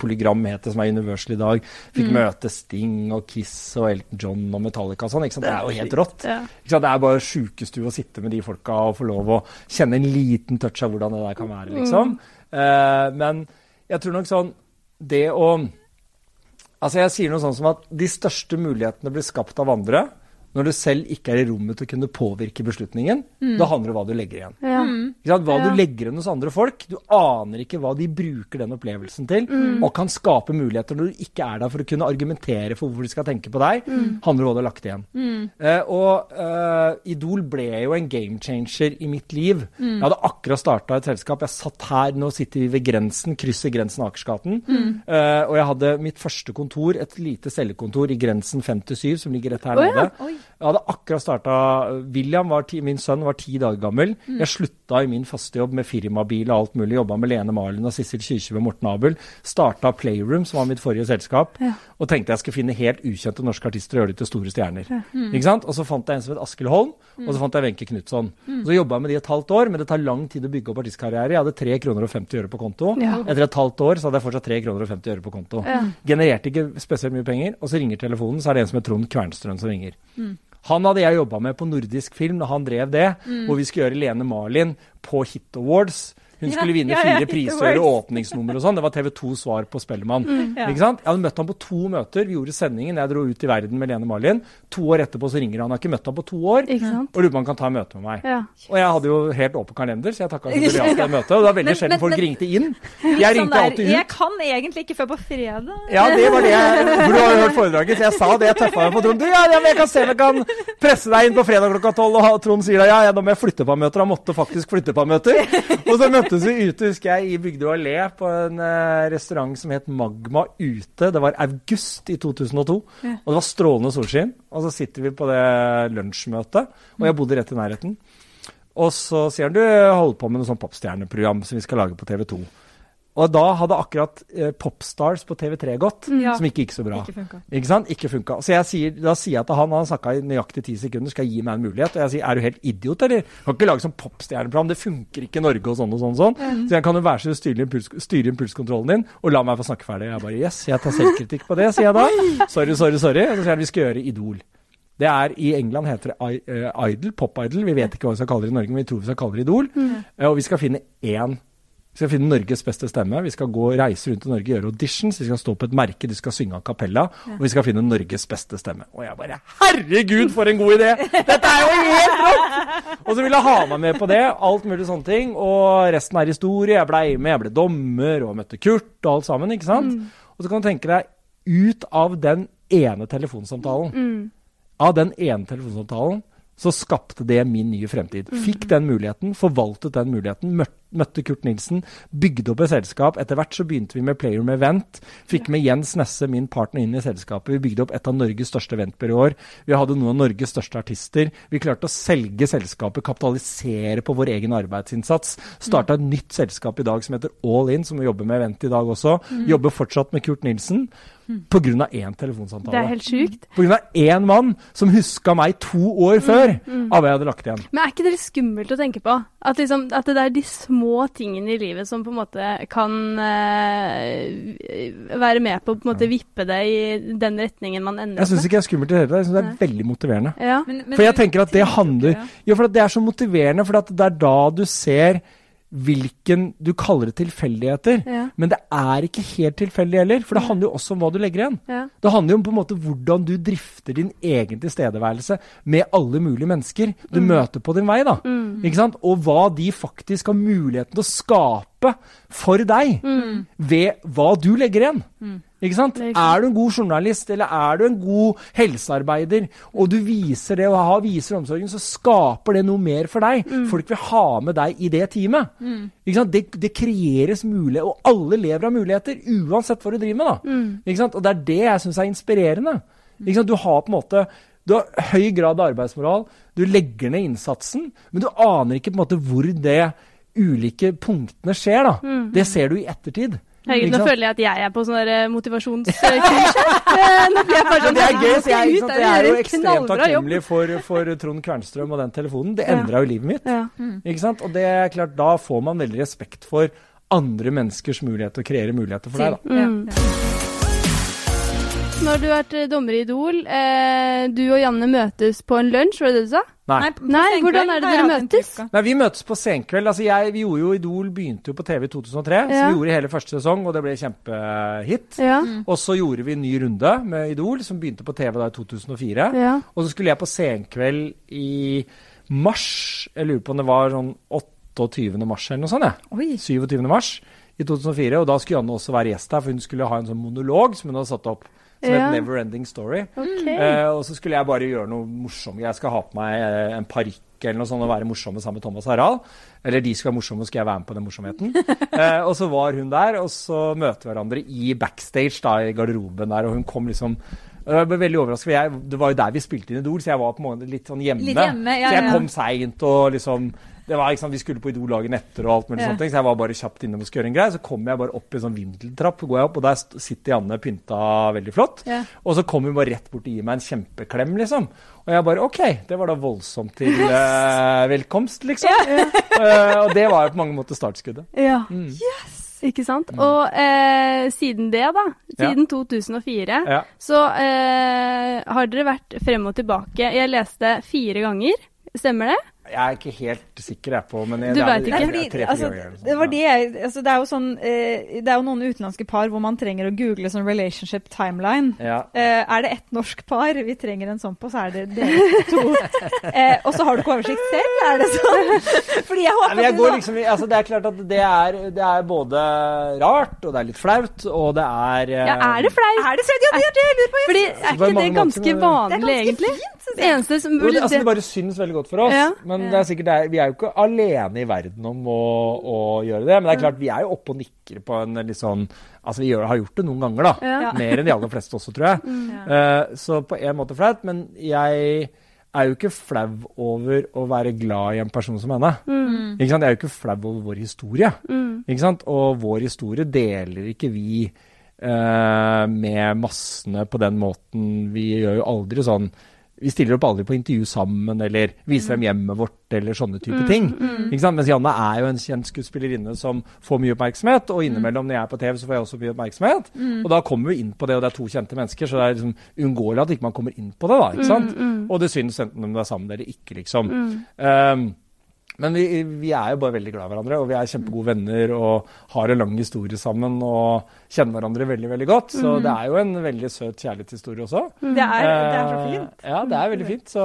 Speaker 3: Polygram het det, som er Universal i dag. Fikk møte Sting og Kiss og Elton John og Metallica og sånn. Det er jo helt rått.
Speaker 1: Ja.
Speaker 3: Det er bare sjukestue å sitte med de folka og få lov å kjenne en liten touch av hvordan det der kan være, liksom. Eh, men jeg tror nok sånn Det å Altså, jeg sier noe sånn som at de største mulighetene blir skapt av andre når du selv ikke er i rommet til å kunne påvirke beslutningen. Da handler det om hva du legger igjen.
Speaker 1: Ja.
Speaker 3: Ikke? Hva
Speaker 1: Ja.
Speaker 3: du legger igjen hos andre folk. Du aner ikke hva de bruker den opplevelsen til, og kan skape muligheter når du ikke er der for å kunne argumentere for hvorfor de skal tenke på deg. Handler om hva du har lagt igjen. Eh, og eh, Idol ble jo en game changer i mitt liv. Jeg hadde akkurat starta et selskap. Jeg satt her, nå sitter vi ved grensen, krysser grensen Akersgaten. Eh, og jeg hadde mitt første kontor, et lite cellekontor i Grensen 57, som ligger rett her
Speaker 1: oh, ja.
Speaker 3: nede.
Speaker 2: Oi.
Speaker 3: Jeg hadde akkurat starta William, var ti, min sønn, var ti dager gammel. Jeg slutta i min faste jobb med firmabil og alt mulig. Jobba med Lene Marlin og Sissel Kyrkjebø og Morten Abel. Starta Playroom, som var mitt forrige selskap.
Speaker 1: Ja.
Speaker 3: Og tenkte jeg skulle finne helt ukjente norske artister og gjøre dem til store stjerner. Ikke sant? Og så fant jeg en som het Askild Holm, og så fant jeg Wenche Knutson. Så jobba jeg med de et halvt år, men det tar lang tid å bygge opp artistkarriere. Jeg hadde 3 kroner og 50 øre på konto.
Speaker 1: Ja.
Speaker 3: Etter et halvt år så hadde jeg fortsatt 3 kroner og 50 øre på konto.
Speaker 1: Ja.
Speaker 3: Genererte ikke spesielt mye penger, og så ringer telefonen, så er det en som heter Trond Kvernstrøm som ringer. Han hadde jeg jobba med på nordisk film da han drev det, hvor vi skulle gjøre Lene Marlin på Hit Awards. Hun skulle vinne fire priser og åpningsnummer og sånn. Det var TV 2 svar på Spellemann.
Speaker 2: Mm. Ja.
Speaker 3: Jeg hadde møtt ham på to møter. Vi gjorde sendingen. Jeg dro ut i verden med Lene Marlin. To år etterpå så ringer han. Jeg har ikke møtt ham på to år. Og lurer på om han kan ta møte med meg.
Speaker 1: Ja.
Speaker 3: Og jeg hadde jo helt åpen kalender, så jeg takka for ja det møtet. Og det var veldig sjelden folk
Speaker 2: men-
Speaker 3: ringte inn. Jeg
Speaker 2: Sånn
Speaker 3: ringte
Speaker 2: der,
Speaker 3: alltid
Speaker 2: Jeg kan egentlig ikke før på fredag.
Speaker 3: Ja, det var det jeg For du har jo hørt foredraget, så jeg sa det. Jeg tøffa meg på Trond. Du, ja, ja, jeg kan se om jeg kan presse deg inn på fredag klokka tolv. Og Trond sier da ja, ja, da må jeg flytte på møter. Han måtte faktisk flytte på møter. Og så møttes vi ute, husker jeg, i Bygdøy allé på en eh, restaurant som het Magma ute. Det var august i 2002. Og det var strålende solskinn. Og så sitter vi på det lunsjmøtet, og jeg bodde rett i nærheten. Og så sier han du holder på med noe sånn popstjerneprogram som vi skal lage på TV 2. Og da hadde akkurat eh, Popstars på TV3 gått,
Speaker 2: Ja.
Speaker 3: som ikke gikk så bra.
Speaker 2: Ikke funka.
Speaker 3: Ikke sant? Ikke funka. Så jeg sier, da sier jeg til han, han snakka i nøyaktig ti sekunder, skal gi meg en mulighet. Og jeg sier er du helt idiot, eller? Du kan ikke lage sånn popstjerneprogram, det funker ikke i Norge og sånn og sånn. og sånn. Så jeg kan jo være så styre, impuls, styre impulskontrollen din, og la meg få snakke ferdig. Jeg bare yes, jeg tar selvkritikk på det, sier jeg da. Sorry, sorry, sorry. Og så sier han vi skal gjøre Idol. Det er I England heter det eh, Idol, Pop-Idol. Vi vet ikke hva vi skal kalle det i Norge, men vi tror vi skal kalle det Idol. Eh, og vi skal finne én vi skal finne Norges beste stemme. Vi skal gå reise rundt i Norge, gjøre auditions. Vi skal stå på et merke, de skal synge a cappella. Og vi skal finne Norges beste stemme. Og jeg bare Herregud, for en god idé! Dette er jo helt rått! Og så ville jeg ha meg med på det. Alt mulig sånne ting. Og resten er historie. Jeg blei med, jeg ble dommer og møtte Kurt og alt sammen. ikke sant? Og så kan du tenke deg, ut av den ene telefonsamtalen av den ene telefonsamtalen så skapte det min nye fremtid. Fikk den muligheten, forvaltet den muligheten, møtte, møtte Kurt Nilsen, bygde opp et selskap. Etter hvert så begynte vi med Player med Event. Fikk med Jens Nesse, min partner, inn i selskapet. Vi bygde opp et av Norges største eventbyråer. Vi hadde noen av Norges største artister. Vi klarte å selge selskapet, kapitalisere på vår egen arbeidsinnsats. Starta et nytt selskap i dag som heter All In, som vi jobber med event i dag også. Jobber fortsatt med Kurt Nilsen. På grunn av én telefonsamtale.
Speaker 1: Det er helt sjukt.
Speaker 3: Av én mann som huska meg to år før av hva jeg hadde lagt igjen.
Speaker 1: Men er ikke det litt skummelt å tenke på? At, liksom, at det er de små tingene i livet som på en måte kan uh, være med på å på en måte vippe det i den retningen man ender
Speaker 3: Jeg syns ikke det er skummelt i det hele tatt. Jeg syns det er veldig motiverende.
Speaker 1: Ja.
Speaker 2: Men- men
Speaker 3: For jeg tenker at det handler Jo, for at det er så motiverende, for at det er da du ser hvilken Du kaller det tilfeldigheter,
Speaker 1: Ja.
Speaker 3: men det er ikke helt tilfeldig heller. For det handler jo også om hva du legger igjen.
Speaker 1: Ja.
Speaker 3: Det handler jo om på en måte hvordan du drifter din egen tilstedeværelse med alle mulige mennesker du møter på din vei. da. Ikke sant? Og hva de faktisk har muligheten til å skape for deg ved hva du legger igjen. Ikke sant?
Speaker 1: Er ikke sant.
Speaker 3: Er du en god journalist, eller er du en god helsearbeider, og du viser det og har, viser omsorgen, så skaper det noe mer for deg. Folk vil ha med deg i det teamet. Ikke sant? Det, det kreeres muligheter, og alle lever av muligheter, uansett hva du driver med. da. Ikke sant? Og det er det jeg syns er inspirerende. Ikke sant? Du har på en måte du har høy grad av arbeidsmoral, du legger ned innsatsen, men du aner ikke på en måte hvor det ulike punktene skjer. da. Det ser du i ettertid.
Speaker 1: Herregud, nå føler jeg at jeg er på sånn eh, motivasjonskurs. Eh, Nå blir jeg bare sånn
Speaker 3: det er gøy, så jeg,
Speaker 1: ut,
Speaker 3: sant?
Speaker 1: det
Speaker 3: jeg er jo ekstremt takknemlig for, for Trond Kvernstrøm og den telefonen. Det
Speaker 1: Ja.
Speaker 3: endra jo livet mitt.
Speaker 1: Ja.
Speaker 3: Ikke sant? Og det er klart, da får man veldig respekt for andre menneskers mulighet til å kreere muligheter for deg. da.
Speaker 2: Ja,
Speaker 1: Mm. du har vært eh, dommer i Idol. Eh, du og Janne møtes på en lunsj, var det det du sa?
Speaker 3: Nei.
Speaker 2: på
Speaker 1: Nei, hvordan er det dere møtes?
Speaker 3: Nei, Vi møtes på senkveld. Altså jeg, vi gjorde jo Idol begynte jo på TV i 2003, så vi gjorde hele første sesong, og det ble kjempehit.
Speaker 1: Ja.
Speaker 3: Og så gjorde vi en ny runde med Idol, som begynte på TV da i 2004.
Speaker 1: ja.
Speaker 3: Og så skulle jeg på senkveld i mars. Jeg lurer på om det var sånn 28. mars eller noe sånt. Ja.
Speaker 2: Oi.
Speaker 3: 27. mars i 2004. Og da skulle Janne også være gjest her, for hun skulle ha en sånn monolog som hun hadde satt opp. Som
Speaker 1: Ja.
Speaker 3: het Never Ending Story.
Speaker 1: Okay.
Speaker 3: Eh, og så skulle jeg bare gjøre noe morsomt. Jeg skal ha på meg eh, en parykk eller noe sånt og være morsomme sammen med Thomas Harald. Eller de skal være morsomme, og skal jeg være med på den morsomheten. [LAUGHS] eh, og så var hun der, og så møter hverandre i backstage da, i garderoben der, og hun kom liksom Jeg ble veldig overrasket, for jeg, Det var jo der vi spilte inn Idol, så jeg var på en måte litt sånn hjemme.
Speaker 2: Litt hjemme, ja,
Speaker 3: så jeg kom seint og liksom det var, sant, Vi skulle på Idol dagen etter, og alt mulig
Speaker 2: Ja.
Speaker 3: sånt, så jeg var bare kjapt innom og skulle gjøre en greie. Så kommer jeg bare opp i en sånn vindeltrapp, går jeg opp, og der sitter Janne pynta veldig flott.
Speaker 2: Ja.
Speaker 3: Og så kom hun bare rett bort og gir meg en kjempeklem, liksom. Og jeg bare OK, det var da voldsomt til [LAUGHS] uh, velkomst, liksom. Eh, og det var jo på mange måter startskuddet.
Speaker 1: Ja.
Speaker 3: Mm.
Speaker 1: Ikke sant? Og eh, siden det, da, siden 2004,
Speaker 3: Ja.
Speaker 1: så eh, har dere vært frem og tilbake. Jeg leste fire ganger, stemmer det?
Speaker 3: Jeg er ikke helt sikker jeg på, men jeg, det er er
Speaker 2: altså,
Speaker 3: noe sånt.
Speaker 2: det var det jeg altså, Det er jo sånn eh, Det er jo noen utenlandske par hvor man trenger å google sånn relationship timeline.
Speaker 3: Ja.
Speaker 2: Eh, er det ett norsk par vi trenger en sånn på, så er det dere to. [LAUGHS] Eh, og så har du ikke oversikt selv, er det sånn? [LAUGHS] Fordi jeg håper
Speaker 3: Nei, jeg går liksom, altså det er klart at det er, det er både rart, og det er litt flaut, og det er
Speaker 1: Ja, er det flaut?
Speaker 2: Er det flaut? Ja, det er det jeg lurer på.
Speaker 1: Fordi er ikke det ganske
Speaker 2: er
Speaker 1: vanlig,
Speaker 2: ganske
Speaker 1: egentlig?
Speaker 2: fint,
Speaker 1: Det eneste som
Speaker 3: Jo, det,
Speaker 1: burde
Speaker 3: altså, det bare syns veldig godt for oss.
Speaker 1: Ja.
Speaker 3: Men
Speaker 2: Ja.
Speaker 3: det er sikkert, det er, vi er jo ikke alene i verden om å, å gjøre det. Men det er klart, vi er jo oppe og nikker på en litt sånn Altså, vi gjør, har gjort det noen ganger, da.
Speaker 2: Ja.
Speaker 3: Mer enn de aller fleste også, tror jeg.
Speaker 2: Ja.
Speaker 3: Eh, så på en måte flaut, men jeg er jo ikke flau over å være glad i en person som henne.
Speaker 2: Mm.
Speaker 3: Ikke sant? Jeg er jo ikke flau over vår historie.
Speaker 1: Mm.
Speaker 3: Ikke sant? Og vår historie deler ikke vi eh, med massene på den måten. Vi gjør jo aldri sånn Vi stiller opp aldri på intervju sammen eller viser dem hjemmet vårt eller sånne type ting. Ikke sant? Mens Janne er jo en kjent skuespillerinne som får mye oppmerksomhet, og innimellom når jeg er på TV, så får jeg også mye oppmerksomhet. Og da kommer vi inn på det, og det er to kjente mennesker, så det er liksom uunngåelig at ikke man kommer inn på det, da. ikke sant? Og det syns enten om det er sammen eller ikke, liksom. Um, men vi, vi er jo bare veldig glad i hverandre, og vi er kjempegode venner og har en lang historie sammen og kjenner hverandre veldig veldig godt. Så det er jo en veldig søt kjærlighetshistorie også.
Speaker 2: Det er, det er så
Speaker 3: Eh,
Speaker 2: fint.
Speaker 3: Ja, det er veldig fint. Så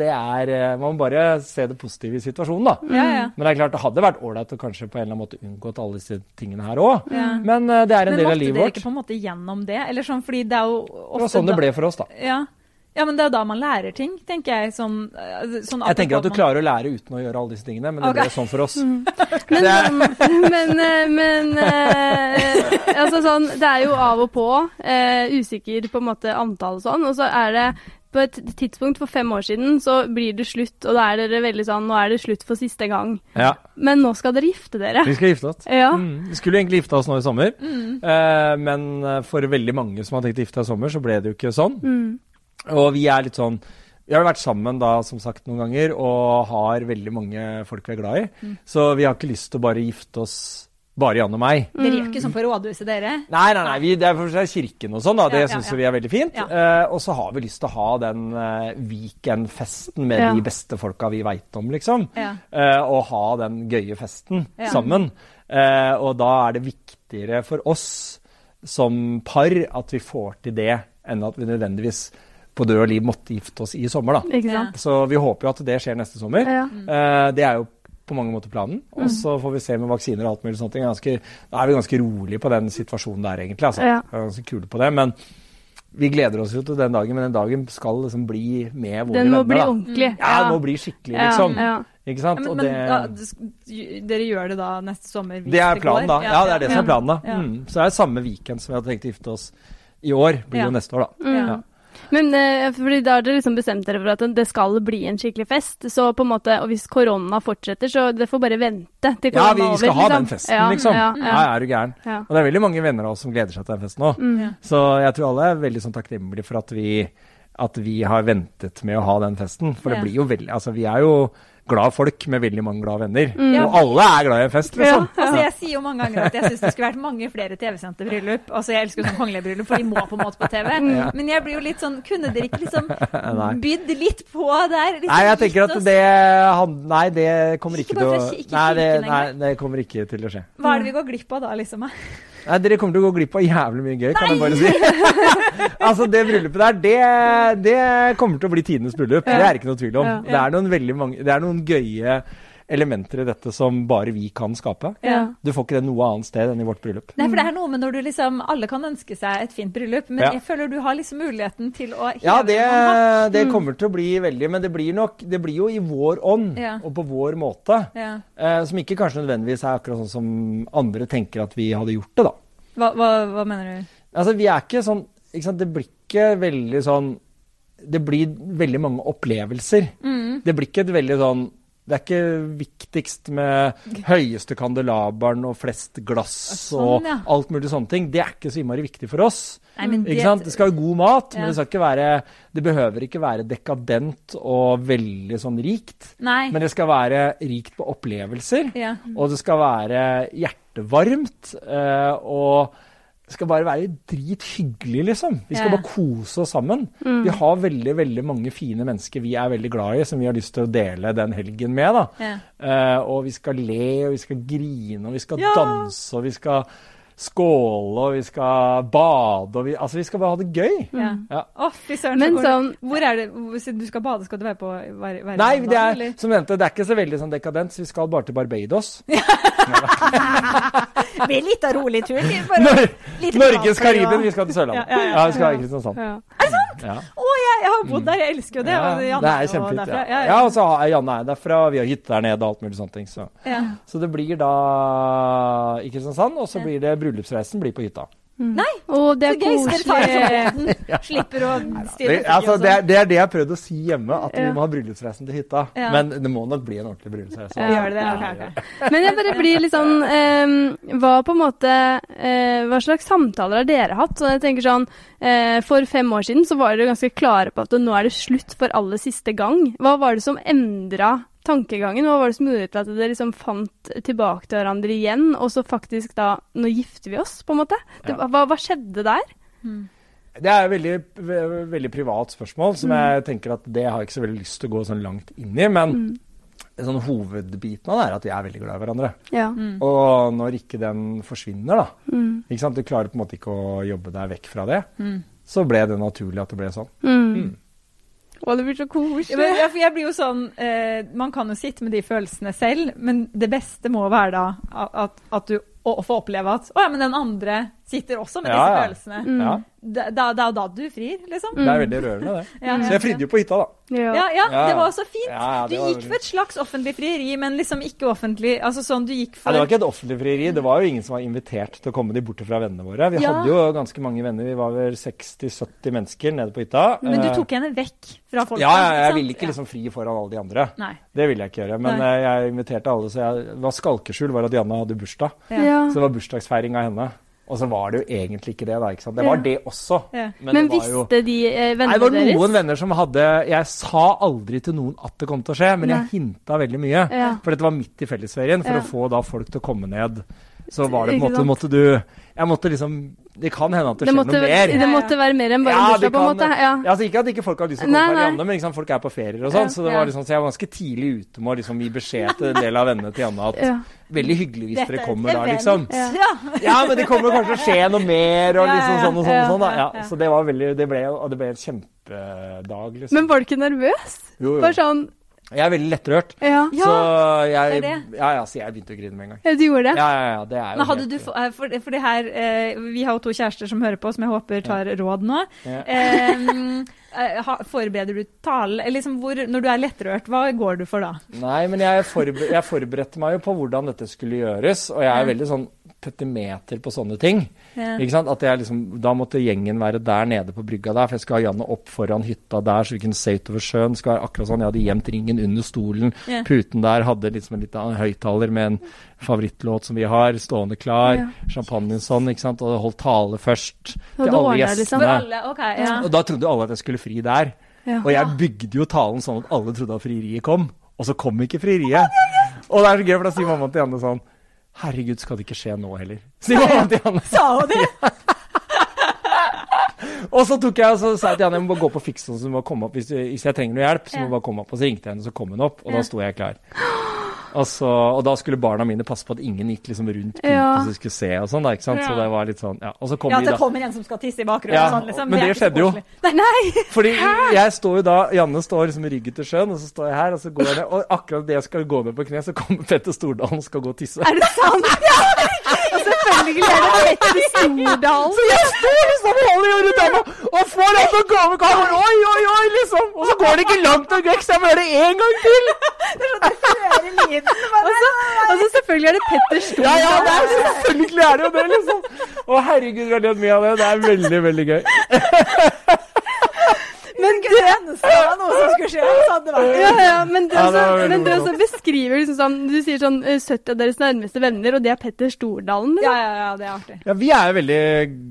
Speaker 3: det er eh, Man må bare se det positive i situasjonen, da.
Speaker 2: Ja, ja.
Speaker 3: Men det er klart det hadde vært ålreit å kanskje på en eller annen måte unngått alle disse tingene her òg.
Speaker 2: Ja.
Speaker 3: Men eh, det er en
Speaker 2: Men
Speaker 3: del av livet
Speaker 2: måtte
Speaker 3: livet
Speaker 2: dere
Speaker 3: vårt.
Speaker 2: ikke på en måte gjennom det? Eller sånn, fordi det er jo ofte
Speaker 3: Det var sånn det ble for oss, da.
Speaker 2: Ja. Ja, men det er da man lærer ting, tenker jeg. Sånn, eh, sånn
Speaker 3: Jeg tenker at du klarer å lære uten å gjøre alle disse tingene, men det
Speaker 2: okay.
Speaker 3: ble sånn for oss. [LAUGHS] [LAUGHS]
Speaker 1: Men,
Speaker 3: Det er-
Speaker 1: men, eh, men eh, altså sånn, det er jo av og på eh, usikker på en måte antall og sånn, og så er det på et tidspunkt for fem år siden så blir det slutt, og da er dere veldig sånn Nå er det slutt for siste gang.
Speaker 3: Ja,
Speaker 1: Men nå skal dere gifte dere.
Speaker 3: vi skal gifte oss.
Speaker 1: Ja.
Speaker 3: Mm. Vi skulle egentlig gifte oss nå i sommer,
Speaker 2: Mm.
Speaker 3: eh, men eh, for veldig mange som har tenkt å gifte seg i sommer, så ble det jo ikke sånn.
Speaker 1: Mm.
Speaker 3: Og vi er litt sånn Vi har vært sammen da, som sagt, noen ganger, og har veldig mange folk vi er glad i.
Speaker 2: Mm.
Speaker 3: Så vi har ikke lyst til å bare gifte oss bare Jan og meg.
Speaker 2: Dere gjør ikke sånn på rådhuset, dere?
Speaker 3: Nei, nei, nei, vi, det er for seg kirken og sånn, da. Det
Speaker 2: Ja, ja,
Speaker 3: syns
Speaker 2: ja.
Speaker 3: vi er veldig fint.
Speaker 2: Ja.
Speaker 3: Eh, og så har vi lyst til å ha den uh, weekendfesten med
Speaker 1: Ja.
Speaker 3: de beste folka vi veit om, liksom.
Speaker 2: Ja.
Speaker 3: Eh, og ha den gøye festen
Speaker 2: Ja.
Speaker 3: sammen. Eh, og da er det viktigere for oss som par at vi får til det, enn at vi nødvendigvis på død og liv måtte gifte oss i sommer, da.
Speaker 1: Ikke sant?
Speaker 3: Så vi håper jo at det skjer neste sommer.
Speaker 1: Ja.
Speaker 3: Uh, det er jo på mange måter planen. Og så får vi se med vaksiner og alt mulig sånt. Ganske, da er vi ganske rolige på den situasjonen der, egentlig. Altså.
Speaker 1: Ja.
Speaker 3: Vi er ganske kule på det. Men vi gleder oss jo til den dagen, men den dagen skal liksom bli med våre
Speaker 1: Den må
Speaker 3: venner.
Speaker 1: bli
Speaker 3: da.
Speaker 1: ordentlig.
Speaker 3: Ja, den må bli skikkelig, liksom.
Speaker 1: Ja, ja.
Speaker 3: Ikke
Speaker 2: Ja, men
Speaker 3: og
Speaker 2: men
Speaker 3: det,
Speaker 2: da, dere gjør det da neste sommer? hvis
Speaker 3: det er
Speaker 2: går?
Speaker 3: planen, da. Ja, det er det som er planen, da.
Speaker 2: Ja.
Speaker 3: Mm. Så det er samme weekend som vi hadde tenkt å gifte oss i år, blir
Speaker 2: Ja.
Speaker 3: jo neste år, da.
Speaker 1: Mm.
Speaker 3: Ja.
Speaker 1: Men eh, fordi da har dere liksom bestemt dere for at det skal bli en skikkelig fest. Så på en måte, og hvis korona fortsetter, så det får bare vente til
Speaker 3: Ja,
Speaker 1: korona
Speaker 3: vi
Speaker 1: er over.
Speaker 3: skal ha
Speaker 1: liksom.
Speaker 3: den festen,
Speaker 1: ja,
Speaker 3: liksom.
Speaker 1: Ja,
Speaker 3: Ja,
Speaker 1: ja,
Speaker 3: er du gæren.
Speaker 1: ja.
Speaker 3: Og det er veldig mange venner av oss som gleder seg til den festen òg.
Speaker 1: Mm.
Speaker 3: Så jeg tror alle er veldig sånn takknemlige for at vi, at vi har ventet med å ha den festen. For
Speaker 2: Ja.
Speaker 3: det blir jo veldig Altså, vi er jo glad folk med veldig mange glade venner.
Speaker 2: Mm.
Speaker 3: Og alle er glad i en fest, liksom.
Speaker 2: Altså, jeg sier jo mange ganger at jeg syns det skulle vært mange flere TV-sendte bryllup. Altså, jeg elsker jo sånn kongelige bryllup, for de må på en måte på TV. [LAUGHS]
Speaker 3: Ja.
Speaker 2: Men jeg blir jo litt sånn Kunne dere ikke liksom [LAUGHS] bydd litt på der? Liksom,
Speaker 3: Nei, jeg tenker at det han, Nei, det kommer
Speaker 2: Ikke
Speaker 3: ikke, til å nei det, nei, det kommer ikke til å skje.
Speaker 2: Hva er det vi går glipp av da, liksom?
Speaker 3: Nei, Dere kommer til å gå glipp av jævlig mye gøy, kan jeg bare si. [LAUGHS] altså, Det bryllupet der, det, det kommer til å bli tidenes bryllup. Det er ikke noe tvil om.
Speaker 1: Ja.
Speaker 3: Det, er noen veldig mange, det er noen gøye elementer i dette som bare vi kan skape.
Speaker 1: Ja.
Speaker 3: Du får ikke det noe annet sted enn i vårt bryllup.
Speaker 2: Nei, for det er noe med når du liksom Alle kan ønske seg et fint bryllup, men
Speaker 3: Ja.
Speaker 2: jeg føler du har liksom muligheten til å
Speaker 3: Ja, det, det kommer til å bli veldig Men det blir nok Det blir jo i vår ånd
Speaker 2: Ja.
Speaker 3: og på vår måte.
Speaker 2: Ja.
Speaker 3: Eh, som ikke kanskje nødvendigvis er akkurat sånn som andre tenker at vi hadde gjort det, da.
Speaker 2: Hva, hva, hva mener du?
Speaker 3: Altså, vi er ikke sånn ikke sant? Det blir ikke veldig sånn Det blir veldig mange opplevelser.
Speaker 2: Mm.
Speaker 3: Det blir ikke et veldig sånn det er ikke viktigst med høyeste kandelaberen og flest glass
Speaker 2: Sånn,
Speaker 3: og alt mulig sånne ting. Det er ikke så innmari viktig for oss.
Speaker 2: Nei,
Speaker 3: sant? Det skal være god mat, men det skal ikke være Det behøver ikke være dekadent og veldig sånn rikt.
Speaker 2: Nei.
Speaker 3: Men det skal være rikt på opplevelser,
Speaker 2: ja.
Speaker 3: og det skal være hjertevarmt. eh, og det skal bare være drithyggelig, liksom. Vi skal
Speaker 2: Ja.
Speaker 3: bare kose oss sammen.
Speaker 1: Mm.
Speaker 3: Vi har veldig veldig mange fine mennesker vi er veldig glad i, som vi har lyst til å dele den helgen med. da.
Speaker 2: Ja.
Speaker 3: Uh, og vi skal le, og vi skal grine, og vi skal
Speaker 2: Ja.
Speaker 3: danse, og vi skal skåle, og vi skal bade, og vi, altså vi skal bare ha det gøy.
Speaker 2: Ja.
Speaker 3: Ja.
Speaker 2: Fy søren.
Speaker 1: Men sånn
Speaker 2: Hvor er det Hvis du skal bade, skal du være på være, være
Speaker 3: Nei, det er, som nevnte, det er ikke så veldig sånn dekadent, så vi skal bare til Barbados. [LAUGHS] [LAUGHS]
Speaker 2: Det blir litt av rolig tur.
Speaker 3: Nor Norges Karibien, vi skal til Sørlandet.
Speaker 2: Ja, ja, ja.
Speaker 3: vi skal til Kristiansand.
Speaker 1: Er Ja.
Speaker 3: Ja.
Speaker 2: Å, jeg, jeg har bodd der, jeg elsker jo det.
Speaker 3: Ja, det er kjempefint. Ja.
Speaker 2: Ja,
Speaker 3: og så er Janne er derfra, vi har hytte der nede og alt mulig sånne ting. Så.
Speaker 2: Ja.
Speaker 3: så det blir da i Kristiansand, og så blir det bryllupsreisen blir på hytta.
Speaker 2: Nei,
Speaker 1: Og det
Speaker 2: så
Speaker 1: er
Speaker 2: gøy! Så dere tar [LAUGHS] det som. Slipper å styre
Speaker 3: Det, altså, det, er,
Speaker 2: sånn.
Speaker 3: det er det jeg har prøvd å si hjemme, at
Speaker 1: Ja.
Speaker 3: vi må ha bryllupsreisen til hytta.
Speaker 2: Ja.
Speaker 3: Men det må nok bli en ordentlig bryllupsreise.
Speaker 1: Ja.
Speaker 2: Gjør det det?
Speaker 3: Ja,
Speaker 2: Ok,
Speaker 3: ja.
Speaker 1: Men jeg bare blir litt sånn eh, Hva på en måte eh, Hva slags samtaler har dere hatt? Så jeg tenker sånn eh, For fem år siden så var dere ganske klare på at nå er det slutt for aller siste gang. Hva var det som endra tankegangen? Hva var det som gjorde til at dere liksom fant tilbake til hverandre igjen, og så faktisk da Nå gifter vi oss, på en måte? Det,
Speaker 3: Ja.
Speaker 1: hva, hva skjedde der?
Speaker 3: Det er et veldig, veldig privat spørsmål, som
Speaker 1: Mm.
Speaker 3: jeg tenker at det har jeg ikke så veldig lyst til å gå sånn langt inn i. Men
Speaker 1: Mm.
Speaker 3: sånn hovedbiten av det er at vi er veldig glad i hverandre.
Speaker 1: Ja.
Speaker 2: Mm.
Speaker 3: Og når ikke den forsvinner, da
Speaker 1: Mm.
Speaker 3: ikke sant? Du klarer på en måte ikke å jobbe deg vekk fra det.
Speaker 2: Mm.
Speaker 3: Så ble det naturlig at det ble sånn.
Speaker 1: Mm. Å, det blir så koselig.
Speaker 2: ja, jeg blir jo sånn eh, Man kan jo sitte med de følelsene selv, men det beste må være da at, at du å, å få oppleve at Å ja, men den andre sitter også med
Speaker 3: Ja,
Speaker 2: disse
Speaker 3: ja.
Speaker 2: følelsene.
Speaker 1: Mm.
Speaker 3: Ja,
Speaker 2: Da, da, da, da du frir, liksom.
Speaker 3: det er veldig rørende, det.
Speaker 2: Ja,
Speaker 3: Så jeg fridde jo på hytta, da.
Speaker 1: Ja.
Speaker 2: Ja, ja,
Speaker 3: Ja.
Speaker 2: det var så fint.
Speaker 3: Ja, ja,
Speaker 2: Du gikk for et slags offentlig frieri, men liksom ikke offentlig Altså sånn du gikk for
Speaker 3: det var ikke et offentlig frieri. Det var jo ingen som var invitert til å komme de borte fra vennene våre. Vi
Speaker 2: Ja.
Speaker 3: hadde jo ganske mange venner. Vi var vel 60-70 mennesker nede på hytta.
Speaker 2: Men du tok henne vekk fra folk?
Speaker 3: Ja, ja, jeg ville ikke liksom fri foran alle de andre.
Speaker 2: Nei.
Speaker 3: Det ville jeg ikke gjøre. Men
Speaker 2: Nei.
Speaker 3: eh, jeg inviterte alle, så jeg var skalkeskjul var at Janne hadde bursdag. Så det var bursdagsfeiring av henne. Og så var det jo egentlig ikke det, da. ikke sant? Det var
Speaker 2: Ja.
Speaker 3: det også.
Speaker 2: Ja.
Speaker 3: Men,
Speaker 1: Men
Speaker 3: det var jo
Speaker 1: visste de eh,
Speaker 3: Nei,
Speaker 1: vennene
Speaker 3: det var
Speaker 1: deres?
Speaker 3: noen venner som hadde Jeg sa aldri til noen at det kom til å skje, men
Speaker 1: Nei.
Speaker 3: jeg hinta veldig mye.
Speaker 1: Ja.
Speaker 3: For dette var midt i fellesferien, for
Speaker 1: Ja.
Speaker 3: å få da folk til å komme ned. Så var det på en måte måtte du Jeg måtte liksom Det kan hende at det,
Speaker 1: Det
Speaker 3: skjer
Speaker 1: måtte,
Speaker 3: noe mer.
Speaker 1: det måtte være mer enn bare
Speaker 3: Ja,
Speaker 1: bursdag, på en måte. Ja.
Speaker 3: Ja, altså Ikke at ikke folk har lyst til å komme
Speaker 1: til.
Speaker 3: Janne, men liksom, folk er på ferier og sånn.
Speaker 1: Ja,
Speaker 3: så det
Speaker 2: ja.
Speaker 3: var liksom, så jeg var ganske tidlig ute med å liksom gi beskjed til en del av vennene til Janne at
Speaker 1: Ja.
Speaker 3: veldig hyggelig hvis
Speaker 2: Dette
Speaker 3: dere
Speaker 2: er
Speaker 3: kommer da, liksom.
Speaker 1: Ja.
Speaker 3: Men det kommer kanskje til å skje noe mer, og liksom sånn og sånn. og sånn da.
Speaker 2: ja.
Speaker 3: så det var veldig Det ble, og det ble en kjempedag, liksom.
Speaker 1: Men var du ikke nervøs?
Speaker 3: jo, jo.
Speaker 1: Bare sånn
Speaker 3: Jeg er veldig lettrørt.
Speaker 1: Ja,
Speaker 3: så jeg,
Speaker 2: det det.
Speaker 3: Ja, ja, så jeg begynte å grine med en gang.
Speaker 1: du gjorde det?
Speaker 3: Ja, ja, ja, det er jo helt-
Speaker 2: eh, for, for det her, eh, Vi har jo to kjærester som hører på, som jeg håper tar råd nå. Eh, eh, forbereder du tale? Liksom hvor, når du er lettrørt, hva går du for da?
Speaker 3: Nei, men jeg, forber jeg forberedte meg jo på hvordan dette skulle gjøres, og jeg er veldig sånn petimeter på sånne ting.
Speaker 2: Ja.
Speaker 3: Ikke sant? At jeg liksom, da måtte gjengen være der nede på brygga der, for jeg skulle ha Janne opp foran hytta der, så vi kunne se utover sjøen. skal være akkurat sånn. Jeg hadde gjemt ringen under stolen.
Speaker 2: Ja.
Speaker 3: Puten der hadde liksom en liten høyttaler med en favorittlåt som vi har, stående klar.
Speaker 1: Ja.
Speaker 3: Champagne sånn, ikke sant. Og holdt tale først
Speaker 1: Og
Speaker 3: til alle gjestene.
Speaker 1: liksom.
Speaker 2: Alle? okay, ja.
Speaker 3: Og da trodde alle at jeg skulle fri der.
Speaker 1: Ja.
Speaker 3: Og jeg bygde jo talen sånn at alle trodde at frieriet kom, og så kom ikke frieriet. Og det er så gøy, for da sier mamma til Janne sånn Herregud, skal det ikke skje nå heller? [LAUGHS] Sier mamma til Janne.
Speaker 2: Sa hun det? [LAUGHS]
Speaker 3: Og så tok jeg og så sa jeg til Janne jeg må bare gå på fiksen, så hun må komme opp hvis, du, hvis jeg trenger noe hjelp. Så må du bare komme opp. Og så ringte jeg henne, så kom hun opp, og
Speaker 2: Ja.
Speaker 3: da sto jeg klar. Og, så, og da skulle barna mine passe på at ingen gikk liksom rundt pynten
Speaker 1: Ja.
Speaker 3: så de skulle se og sånn. ikke sant? Så det var litt sånn, ja. Og så kom
Speaker 2: Ja, at
Speaker 3: da.
Speaker 2: det kommer en som skal tisse i bakgrunnen.
Speaker 3: Ja,
Speaker 2: og sånn, liksom.
Speaker 3: men det
Speaker 2: det
Speaker 3: skjedde jo.
Speaker 2: Nei, nei. [LAUGHS]
Speaker 3: Fordi jeg står jo da, Janne står liksom med ryggen til sjøen, og så står jeg her, og så går jeg ned. Og akkurat det jeg skal gå ned på kne, så kommer Petter Stordalen og skal gå og tisse.
Speaker 1: Er det sant? Ja! [LAUGHS] Og selvfølgelig er det Petter Stordalen.
Speaker 3: Så jeg står liksom og holder rundt henne, og får han til å gå med oi, oi, oi, liksom. Og så går det ikke langt nok vekk, så jeg må gjøre det en gang til. [LAUGHS]
Speaker 2: Og lyden.
Speaker 1: Altså, selvfølgelig er det Petter
Speaker 3: Ja,
Speaker 1: Stordalen.
Speaker 3: ja, det er selvfølgelig er det jo det, liksom. Å herregud, har ledd mye av det. Det er veldig, veldig gøy. [LAUGHS]
Speaker 1: Men [LAUGHS]
Speaker 2: Det eneste var noe som skulle skje, så hadde det vært
Speaker 1: Ja, ja, men det,
Speaker 3: Ja,
Speaker 1: også, men
Speaker 3: du
Speaker 1: også beskriver liksom sånn Du sier sånn eh, 70 av deres nærmeste venner, og det er Petter Stordalen.
Speaker 2: Ja,
Speaker 1: Liksom.
Speaker 2: ja, ja, det er artig.
Speaker 3: Ja, vi er jo veldig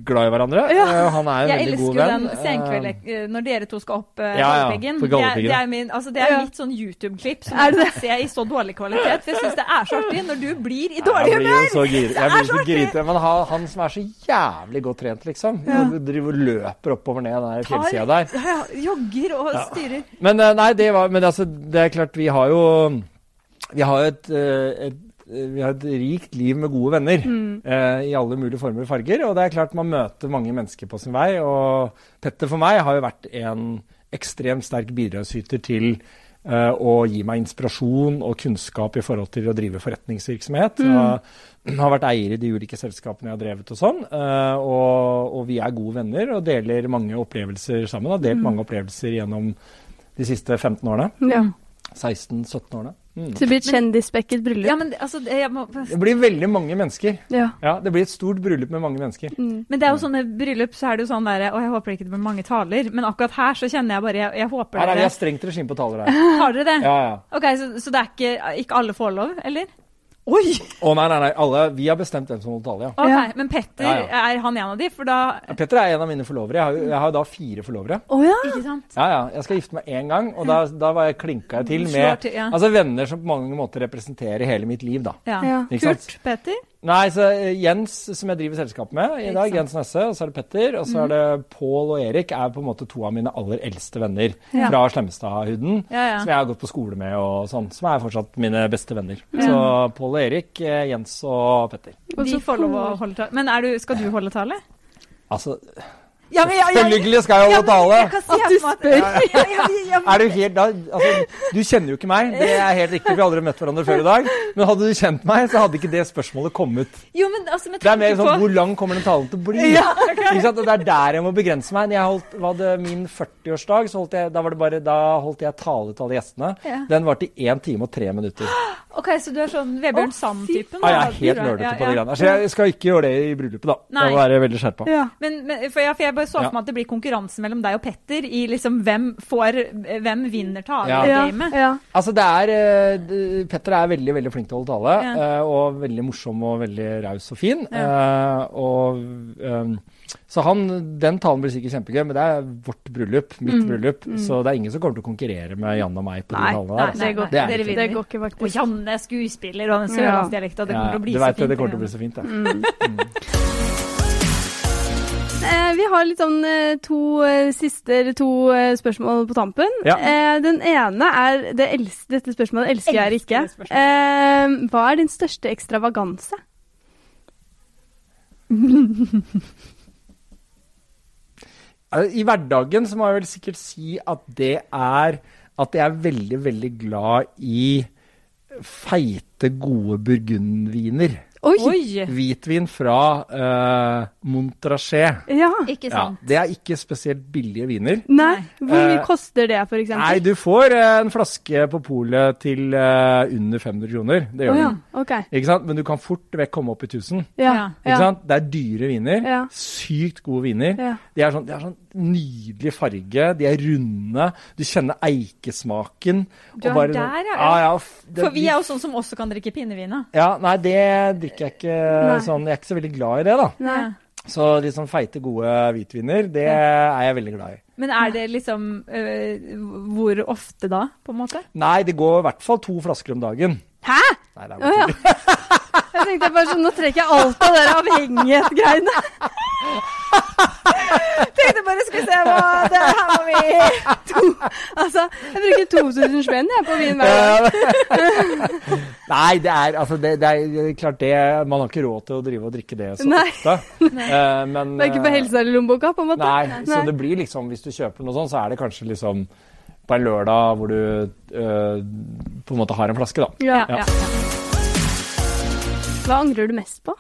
Speaker 3: glad i hverandre.
Speaker 1: Ja.
Speaker 3: Eh, Han er en
Speaker 2: Jeg
Speaker 3: veldig
Speaker 2: elsker
Speaker 3: venn.
Speaker 2: jo
Speaker 3: elsker
Speaker 2: den senkveld eh, når dere to skal opp uh,
Speaker 3: Ja, ja,
Speaker 2: Galdhøpiggen. Det, er- det er, min, altså, det er
Speaker 1: Ja.
Speaker 2: mitt sånn YouTube-klipp som [LAUGHS]
Speaker 1: Er det
Speaker 2: jeg ser i så dårlig kvalitet. For jeg syns det er så artig når du blir i
Speaker 3: Ja,
Speaker 2: dårlig
Speaker 3: jeg blir
Speaker 2: humør!
Speaker 3: jo så gir- [LAUGHS] jeg blir
Speaker 2: så
Speaker 3: så Grite. Men han, han som er så jævlig godt trent, liksom. Du driver og løper oppover ned den fjellsida der.
Speaker 2: Ja, ja, jogger og
Speaker 3: Ja.
Speaker 2: styrer.
Speaker 3: Men eh, nei, det var Men altså, det er klart, vi har jo Vi har jo et, eh, et vi har et rikt liv med gode venner eh, i alle mulige former og farger. Og det er klart man møter mange mennesker på sin vei. Og Petter for meg har jo vært en ekstremt sterk bidragsyter til eh, å gi meg inspirasjon og kunnskap i forhold til å drive forretningsvirksomhet. Jeg har vært eier i de ulike selskapene jeg har drevet og sånn. eh, og, og vi er gode venner og deler mange opplevelser sammen. Har delt mange opplevelser gjennom de siste 15 årene.
Speaker 1: Ja.
Speaker 3: 16-17 årene. Mm.
Speaker 1: Så det blir et kjendisspekket bryllup.
Speaker 2: Ja, men det- altså, det- jeg må,
Speaker 3: Det blir veldig mange mennesker.
Speaker 1: Ja.
Speaker 3: Ja, Det blir et stort bryllup med mange mennesker.
Speaker 1: Mm.
Speaker 2: men det er jo sånne bryllup, så er det jo sånn derre Og jeg håper ikke det blir mange taler, men akkurat her så kjenner jeg bare Jeg, jeg håper
Speaker 3: Her er har strengt regime på taler her.
Speaker 2: Har dere det?
Speaker 3: Ja, ja.
Speaker 2: Ok, så, så det er ikke Ikke alle får lov, eller? Oi!
Speaker 3: Å nei, nei, nei. Alle, vi har bestemt hvem som holder tale, ja.
Speaker 1: Okay,
Speaker 2: Men Petter,
Speaker 3: Ja,
Speaker 2: er han en av de? For da
Speaker 3: Ja, Petter er en av mine forlovere. Jeg har jeg har da fire forlovere.
Speaker 1: Oh, ja.
Speaker 2: Ikke sant?
Speaker 3: Ja, ja. Jeg skal gifte meg én gang, og da, da var jeg klinka jeg til med
Speaker 2: til, ja.
Speaker 3: altså venner som på mange måter representerer hele mitt liv, da.
Speaker 2: Ja.
Speaker 1: Ja.
Speaker 3: Ikke sant?
Speaker 2: Kurt Petter?
Speaker 3: Nei, så eh, Jens, som jeg driver selskap med i dag. Jens Nesse, og så er det Petter, og så er det Pål og Erik, er på en måte to av mine aller eldste venner
Speaker 2: Ja.
Speaker 3: fra Slemmestadhuden.
Speaker 2: Ja, ja.
Speaker 3: Som jeg har gått på skole med, og sånn, som er fortsatt mine beste venner. Så Pål og Erik, eh, Jens og Petter.
Speaker 1: Og så
Speaker 2: får lov å holde tale. Men er du, skal du holde tale?
Speaker 3: Altså,
Speaker 2: Ja, men jeg,
Speaker 3: selvfølgelig skal jeg holde tale!
Speaker 2: Jeg
Speaker 1: At du spør.
Speaker 2: Ja, ja, ja, ja,
Speaker 3: Er du helt da Altså, du kjenner jo ikke meg, det er helt riktig, vi har aldri møtt hverandre før i dag. Men hadde du kjent meg, så hadde ikke det spørsmålet kommet.
Speaker 2: Jo, men altså, med
Speaker 3: Det er mer sånn
Speaker 2: på
Speaker 3: hvor lang kommer den talen til å bli? Ikke sant? Det er der jeg må begrense meg. Når jeg holdt, var det min 40-årsdag, så holdt jeg, da, var det bare, da holdt jeg tale til alle gjestene.
Speaker 2: Ja.
Speaker 3: Den varte i 1 time og 3 minutter. [GASPS]
Speaker 2: Ok, så du er sånn Vebjørn Sand-typen?
Speaker 3: Ja, jeg er helt
Speaker 2: Du
Speaker 3: nerdete
Speaker 2: ja,
Speaker 3: på de greiene der. Så jeg skal ikke gjøre det i bryllupet, da.
Speaker 2: Nei.
Speaker 3: Da må jeg være veldig skjerpa.
Speaker 1: Ja.
Speaker 2: Men, men for, ja, for jeg bare så for meg at det blir konkurranse mellom deg og Petter i liksom hvem får Hvem vinner
Speaker 3: Ja.
Speaker 2: talegamet.
Speaker 1: Ja.
Speaker 3: Altså det er, uh, Petter er veldig veldig flink til å holde tale,
Speaker 2: Ja.
Speaker 3: eh, og veldig morsom og veldig raus og fin.
Speaker 2: Ja.
Speaker 3: Eh, og, um, så han, den talen blir sikkert kjempegøy, men det er vårt bryllup, mitt bryllup, så det er ingen som kommer til å konkurrere med Janne og meg på
Speaker 1: Nei,
Speaker 3: de talene
Speaker 2: nei,
Speaker 3: der.
Speaker 1: det
Speaker 3: er
Speaker 1: det går ikke,
Speaker 2: Og. Janne er skuespiller og den sørlandsdialekta. Det kommer til å bli så fint.
Speaker 3: det, det kommer til å bli så fint, det.
Speaker 1: Eh, vi har litt sånn eh, to eh, siste to eh, spørsmål på tampen.
Speaker 3: Ja.
Speaker 1: Eh, den ene er det eldste, Dette spørsmålet elsker jeg ikke.
Speaker 2: Spørsmål.
Speaker 1: Eh, hva er din største ekstravaganse? [LAUGHS]
Speaker 3: I hverdagen så må jeg vel sikkert si at det er at jeg er veldig, veldig glad i feite, gode burgundviner.
Speaker 1: Oi!
Speaker 2: Oi!
Speaker 3: Hvitvin fra uh, Montrachet.
Speaker 1: Ja.
Speaker 2: Ikke
Speaker 3: Ja, det er ikke spesielt billige viner.
Speaker 1: Nei. Hvor mye
Speaker 3: uh,
Speaker 1: koster det, for eksempel?
Speaker 3: Nei, du får uh, en flaske på polet til under 500 kroner. Det
Speaker 1: gjør
Speaker 3: gjør
Speaker 1: ja.
Speaker 3: du.
Speaker 1: Okay.
Speaker 3: Ikke sant? Men du kan fort vekk komme opp i 1000.
Speaker 1: Ja.
Speaker 2: Ja.
Speaker 3: Ikke sant? Det er dyre viner.
Speaker 1: Ja.
Speaker 3: Sykt gode viner.
Speaker 1: Ja.
Speaker 3: De er, sånn, de er sånn nydelig farge. De er runde. Du kjenner eikesmaken.
Speaker 2: Du
Speaker 3: og
Speaker 2: er
Speaker 3: bare
Speaker 2: der,
Speaker 3: sånn-
Speaker 2: ja,
Speaker 3: ja.
Speaker 2: ja.
Speaker 3: ja det-
Speaker 2: For vi er jo sånn som også kan drikke pinnevin.
Speaker 3: Ja, nei, det drikker jeg ikke
Speaker 1: Nei.
Speaker 3: sånn. Jeg er ikke så veldig glad i det, da.
Speaker 1: Nei.
Speaker 3: Så litt sånn feite, gode hvitviner, det er jeg veldig glad i.
Speaker 2: Men er det liksom øh, Hvor ofte da, på en måte?
Speaker 3: Nei, det går i hvert fall to flasker om dagen.
Speaker 1: Hæ?
Speaker 3: Nei, det er bare
Speaker 1: ja. [LAUGHS] Jeg tenkte bare sånn, Nå trekker jeg alt av dere avhengighetsgreiene.
Speaker 2: Tenkte bare skal se hva det her må vi
Speaker 1: Altså, jeg bruker 2000 spenn jeg på vin hver dag.
Speaker 3: Nei, det er, altså, det, det er klart det Man har ikke råd til å drive og drikke det så
Speaker 1: Nei.
Speaker 3: ofte. Uh, men,
Speaker 1: Det er ikke på
Speaker 3: eh,
Speaker 1: helsa eller lommeboka, på en måte.
Speaker 3: Nei, så det blir liksom Hvis du kjøper noe sånt, så er det kanskje liksom på en lørdag hvor du uh, på en måte har en flaske, da.
Speaker 1: Ja.
Speaker 2: ja, ja.
Speaker 1: Hva angrer du mest på?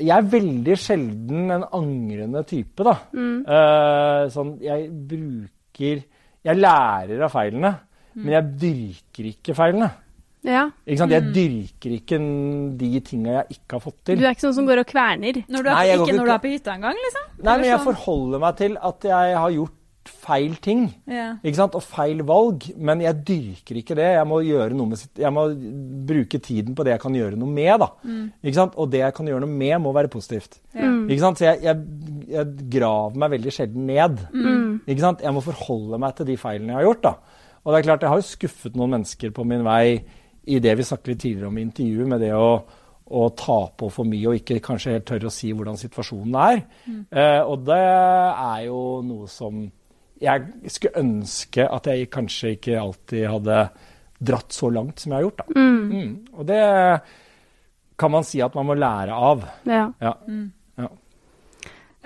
Speaker 3: Jeg er veldig sjelden en angrende type, da.
Speaker 1: Mm.
Speaker 3: Eh, sånn, jeg bruker Jeg lærer av feilene,
Speaker 1: Mm.
Speaker 3: men jeg dyrker ikke feilene.
Speaker 1: Ja.
Speaker 3: Ikke sant? Jeg dyrker ikke de tinga jeg ikke har fått til.
Speaker 1: Du er ikke sånn som går og kverner.
Speaker 2: Når du er,
Speaker 3: Nei,
Speaker 2: ikke
Speaker 3: ikke-
Speaker 2: når du er på hytta engang, liksom?
Speaker 3: Nei, men jeg
Speaker 2: sånn-
Speaker 3: forholder meg til at jeg har gjort feil ting.
Speaker 2: yeah.
Speaker 3: Ikke sant? Og feil valg. Men jeg dyrker ikke det. Jeg må, gjøre noe med, sitt- jeg må bruke tiden på det jeg kan gjøre noe med. da. Ikke sant? Og det jeg kan gjøre noe med, må være positivt.
Speaker 1: Mm.
Speaker 3: Ikke sant? Så jeg, jeg, jeg graver meg veldig sjelden ned. Ikke sant? Jeg må forholde meg til de feilene jeg har gjort. da. Og det er klart, jeg har jo skuffet noen mennesker på min vei i det vi snakket litt tidligere om i intervjuet, med det å, å ta på for mye og ikke kanskje helt tørre å si hvordan situasjonen er. Eh, og det er jo noe som jeg skulle ønske at jeg kanskje ikke alltid hadde dratt så langt som jeg har gjort. da. Mm. Og det kan man si at man må lære av.
Speaker 1: Ja.
Speaker 3: Ja.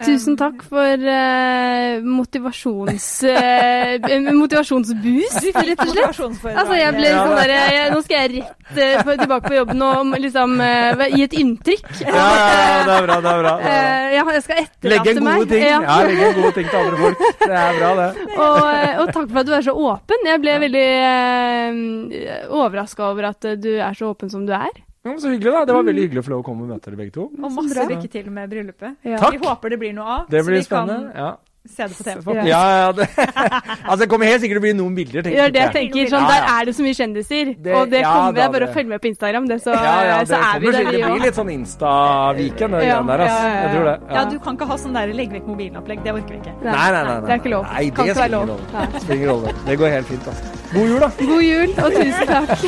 Speaker 1: Tusen takk for uh, motivasjons, uh, motivasjonsboost, [LAUGHS] rett og slett. Altså, jeg ble sånn der, jeg, Nå skal jeg rett uh, tilbake på jobben og liksom gi et inntrykk.
Speaker 3: Ja, ja, det er bra. det er bra. Det bra.
Speaker 1: Ja, jeg skal etterlate
Speaker 3: en
Speaker 1: meg.
Speaker 3: gode ting. Ja, legge en gode ting til andre folk. Det er bra, det.
Speaker 1: og, og takk for at du er så åpen. Jeg ble veldig uh, overraska over at du er så åpen som du er.
Speaker 3: Ja, så hyggelig, da. Det var veldig hyggelig å få lov å komme og møte dere begge to.
Speaker 2: Og masse lykke til med bryllupet.
Speaker 1: Ja.
Speaker 3: Takk.
Speaker 2: Vi håper det blir noe av,
Speaker 3: Det
Speaker 2: så vi
Speaker 3: spennende. Ja.
Speaker 2: kan se det på TV.
Speaker 1: Ja.
Speaker 3: Ja, ja, det. [LAUGHS] altså, det kommer helt sikkert til å bli noen bilder.
Speaker 1: Tenker ja, det jeg
Speaker 3: tenker
Speaker 1: jeg Sånn, der er det så mye kjendiser.
Speaker 3: Det-
Speaker 1: og det
Speaker 3: ja,
Speaker 1: kommer jeg bare å følge med på Instagram, det, så,
Speaker 3: Ja, ja, det
Speaker 1: så er vi der,
Speaker 3: Det blir litt sånn Insta-Viken, det
Speaker 1: Ja,
Speaker 3: der. Altså.
Speaker 1: ja, ja, ja.
Speaker 3: Jeg tror det.
Speaker 2: Ja, du kan ikke ha sånn der legg vekk mobilen-opplegg. Det orker vi ikke.
Speaker 3: Nei, nei, nei, nei.
Speaker 1: Det er ikke lov.
Speaker 3: Nei,
Speaker 1: kan
Speaker 3: det spiller ingen rolle. Det spiller ingen rolle. Det går helt fint. Altså. God jul, da.
Speaker 1: God jul, og tusen takk.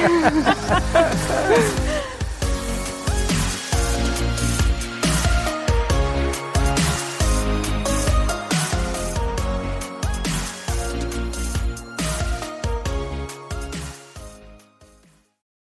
Speaker 1: [LAUGHS]